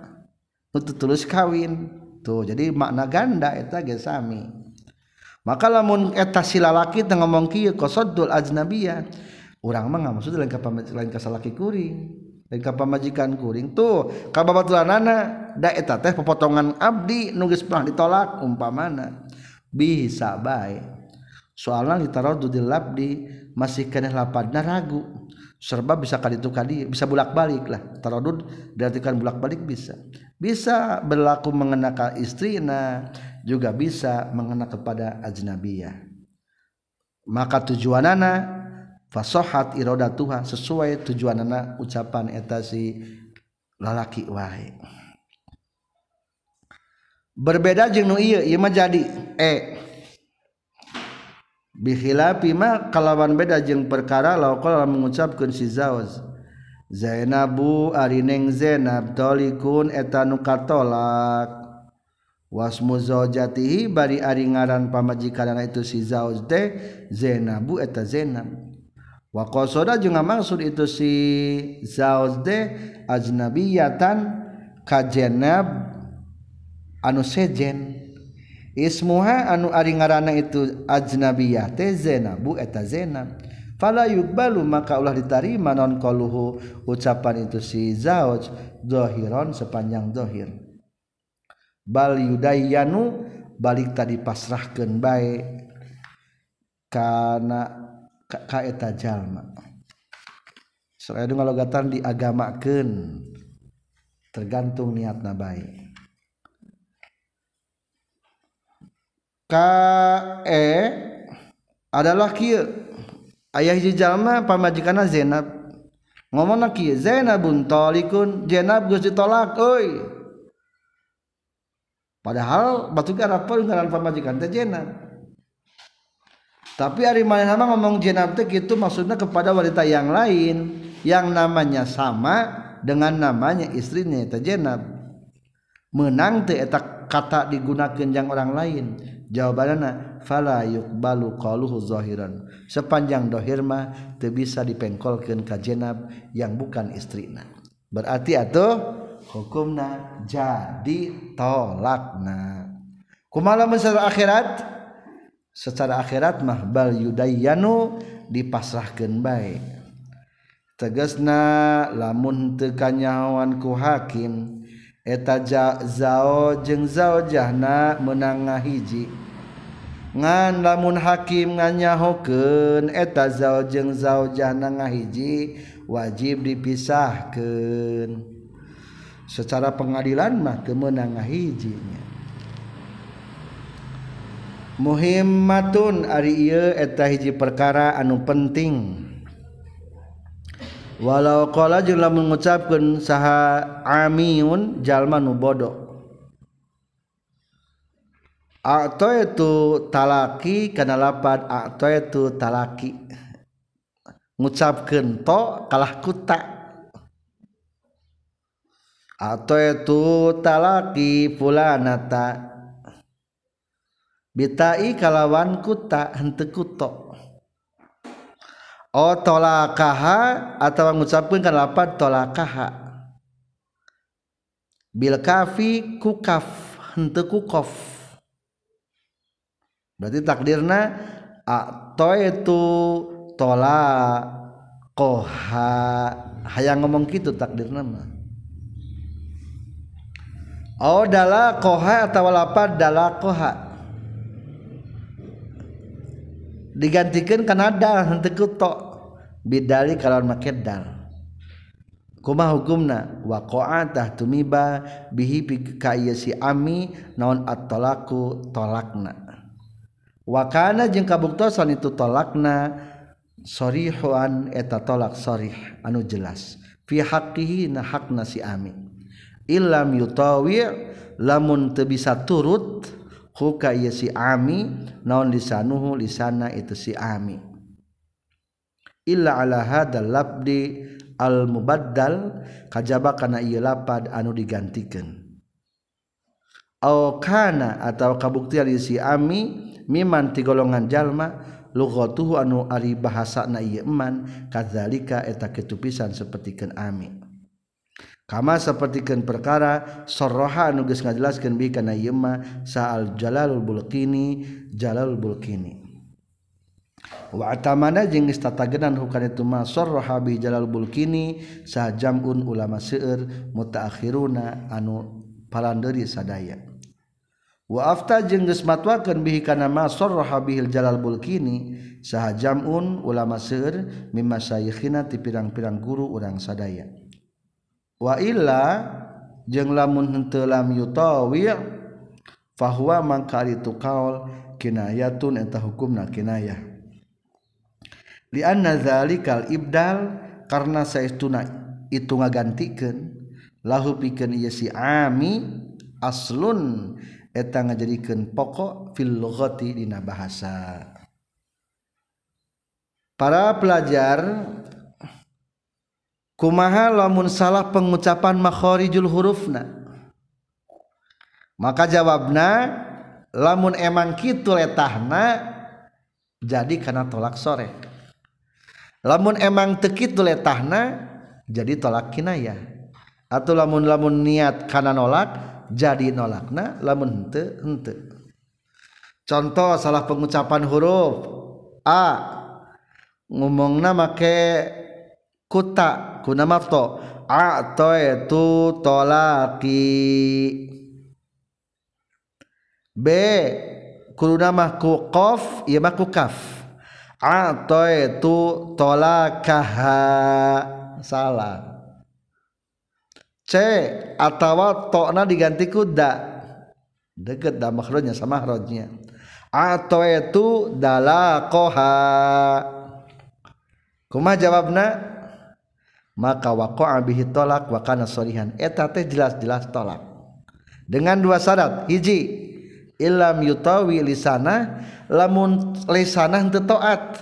Nu tulus kawin. Tuh jadi makna ganda eta ge sami. Maka lamun eta si lalaki teh ngomong kieu ajnabiyah. Urang mah maksud lain ka lain ka salaki kuring pemajikan kuring tuh. Ka babaturanana da eta teh pepotongan abdi nugis pernah ditolak umpamana. Bisa baik soalnya ditaruh di labdi masih kena lapadna ragu. Serba bisa kali itu kali bisa bolak balik lah tarodud diartikan bolak balik bisa. Bisa berlaku mengenakan istri istrina juga bisa mengena kepada ajnabiyah. Maka tujuanana fasohat iroda Tuhan sesuai tujuan anak ucapan etasi lalaki wae. Berbeda jeng nu iya iya mah jadi e. Bihilapi ma kalawan beda jeng perkara laukol mengucapkan si zawaz Zainabu ari neng Zainab tolikun etanu katolak. Wasmu zaujatihi bari ari ngaran pamajikan itu si zauz teh Zainabu eta Zainab. wakosoda juga maksud itu si zauzde ajnabiyatan kajenab anu sejen. Ismuha anu ari ngaranna itu ajnabiyah teh zenabu eta zenab. Fala yukbalu maka ulah diterima non qaluhu ucapan itu si zauj zahiron sepanjang zahir bal yudayyanu balik tadi pasrahkeun bae. Kana kaeta jalma. Soalnya itu ngalogatan diagamakan tergantung niat nabai kae adalah kia ayah hiji jalma pamajikanna Zainab. Ngomongna kieu Zainabun talikun Zainab geus ditolak euy. Padahal batu gara pamajikan teh Zainab. Tapi hari mana ngomong jenab itu maksudnya kepada wanita yang lain yang namanya sama dengan namanya istrinya jenab menang etak kata digunakan yang orang lain. Jawabannya fala yuqbalu qaluhu zahiran. Sepanjang dohirma teu bisa dipengkolkeun ka jenab yang bukan istrina. Berarti atuh hukumna jadi tolakna. Kumaha secara akhirat secara akhirat mah bal yudayyanu dipasrahkeun bae. Tegasna lamun teu kanyawan ku hakim eta zao jeng zao jahna menangah hiji ngan lamun hakim nganyahokeun eta zao jeng zao jahna ngahiji wajib dipisahkan secara pengadilan mah kemenangah hijinya muhimmatun ari ieu eta hiji perkara anu penting. Walau qala jeung lamun ngucapkeun saha amiun jalma nu bodoh Akto itu talaki kana lapan akto itu talaki. Ngucapkeun to kalah kuta. Akto itu talaki fulanata. Bitai kalawan kuta henteu kuto Oh tolakaha atau mengucapkan kan lapan tolakaha. Bil kafi kukaf hente kukof berarti takdirna itu tolak koha hayang ngomong gitu takdirna mah. Oh dala koha atau lapan dala koha digantikan Kanada hentekutok bidali kalau makedal kuma hukumna? Waqa'atah tumiba bihi ka si ami naon at-talaku tolakna. Wa kana jeung kabuktosan itu tolakna sorihuan eta tolak sorih anu jelas. Fi haqqihi na hakna si ami. Illam yutawi lamun teu bisa turut huka ieu si ami naon lisanuhu lisana itu si ami. Illa ala hadal labdi al mubaddal kajaba kana ieu lapad anu digantikeun au kana atawa kabuktian si ami miman ti golongan jalma lughatuhu anu ari bahasana ieu eman kadzalika eta ketupisan sapertikeun ami. kama sepertikan perkara soroha geus ngajelaskan bi kana yema saal jalalul bulqini jalalul bulqini. Wa atamana jeung geus tatagenan hukana itu ma soroha bi jalalul bulqini sa jamun ulama seueur mutaakhiruna anu palandeuri sadaya. Wa afta jeung geus matwakeun bihi kana ma soroha bihil jalal bulqini saha jamun ulama seueur mimma sayyikhina ti pirang-pirang guru urang sadaya. waila jeung lamun telam yutawi fahwa mangka itu kaol kinayatun eta hukumna kinayah. Li anna zalikal ibdal karena saestuna itu ngagantikeun lahu pikeun ieu si ami aslun eta ngajadikeun pokok fil lughati dina bahasa. Para pelajar kumaha lamun salah pengucapan makhorijul hurufna? Maka jawabna lamun emang kitu letahna jadi karena tolak sore. Lamun emang tekitu letahna jadi tolak kinayah atau lamun lamun niat karena nolak jadi nolakna lamun hente hente contoh salah pengucapan huruf a. Ngomongna make kuta kuna atau itu tolaki. B kuna mah ku qaf ieu mah ku kaf. Itu tolakaha. Salah. C atau tokna diganti ku da deket da makhrajnya sama makhrajnya. Atau itu dalakoha. Kuma jawabna maka waqa'a bihi talak wa kana sharihan eta teh jelas-jelas talak dengan dua syarat. Hiji ilam yutawi lisana lamun lisana teu taat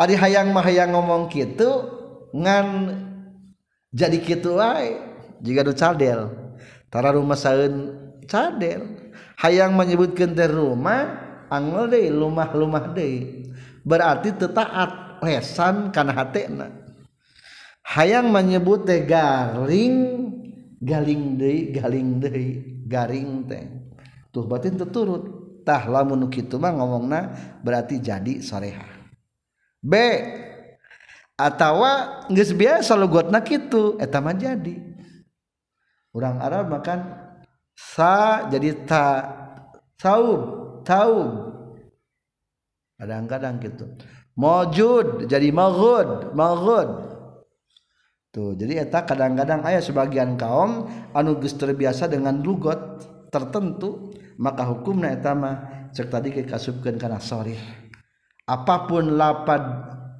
ari hayang mah hayang ngomong kitu ngan jadi kitu wae jika du cadel. Tara rumah saeun cadel. Hayang menyebutkeun teh rumah angel deui lumah-lumah deui berarti teu taat lesan kana hatena. hayang menyebut teh garing galing deui galing deui garing teh. Tuh batin teturut tah lamun kitu mah ngomongna berarti jadi soreha. B atawa geus biasa logotna kitu eta mah jadi. Orang Arab makan sa jadi ta saub taub kadang-kadang gitu mojud jadi maghud maghud tuh jadi eta kadang-kadang ayah sebagian kaum anu geus terbiasa dengan lugot tertentu maka hukumna eta mah cek tadi ke kasubkeun kana sharih apa pun lapad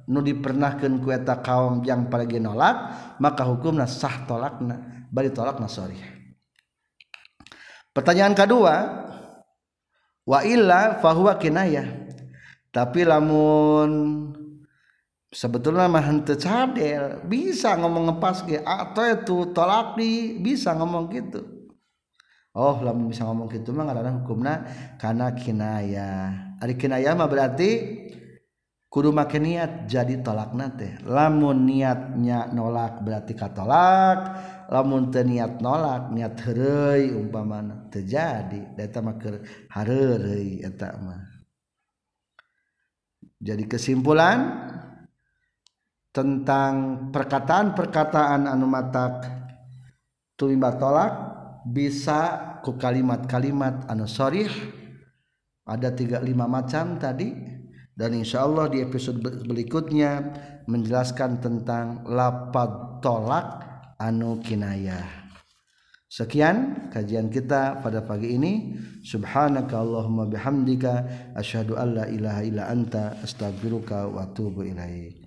nu dipernahkeun ku eta kaum yang palagi nolak maka hukumna sah tolakna bari tolakna sharih pertanyaan kedua wa illa fahuwa kinayah. Tapi lamun sebetulnya mah henteu cadel. Bisa ngomong ngepas ge atau itu tolak di. Bisa ngomong gitu. Oh lamun bisa ngomong gitu mah ngaranna hukumna kana kinayah ari kinayah mah berarti kudu make niat jadi tolak nate lamun niatnya nolak berarti katolak. Lamun teu niat nolak niat heureuy umpamana terjadi eta mah keur hareureui eta mah. Jadi kesimpulan tentang perkataan-perkataan anu matak tulimba tolak bisa ku kalimat-kalimat anu sharih ada tiga lima macam tadi. Dan insya Allah di episode berikutnya menjelaskan tentang lapad tolak anu kinayah. Sekian kajian kita pada pagi ini. Subhanaka allahumma bihamdika. Asyhadu alla ilaha illa anta. Astaghfiruka wa atubu ilaik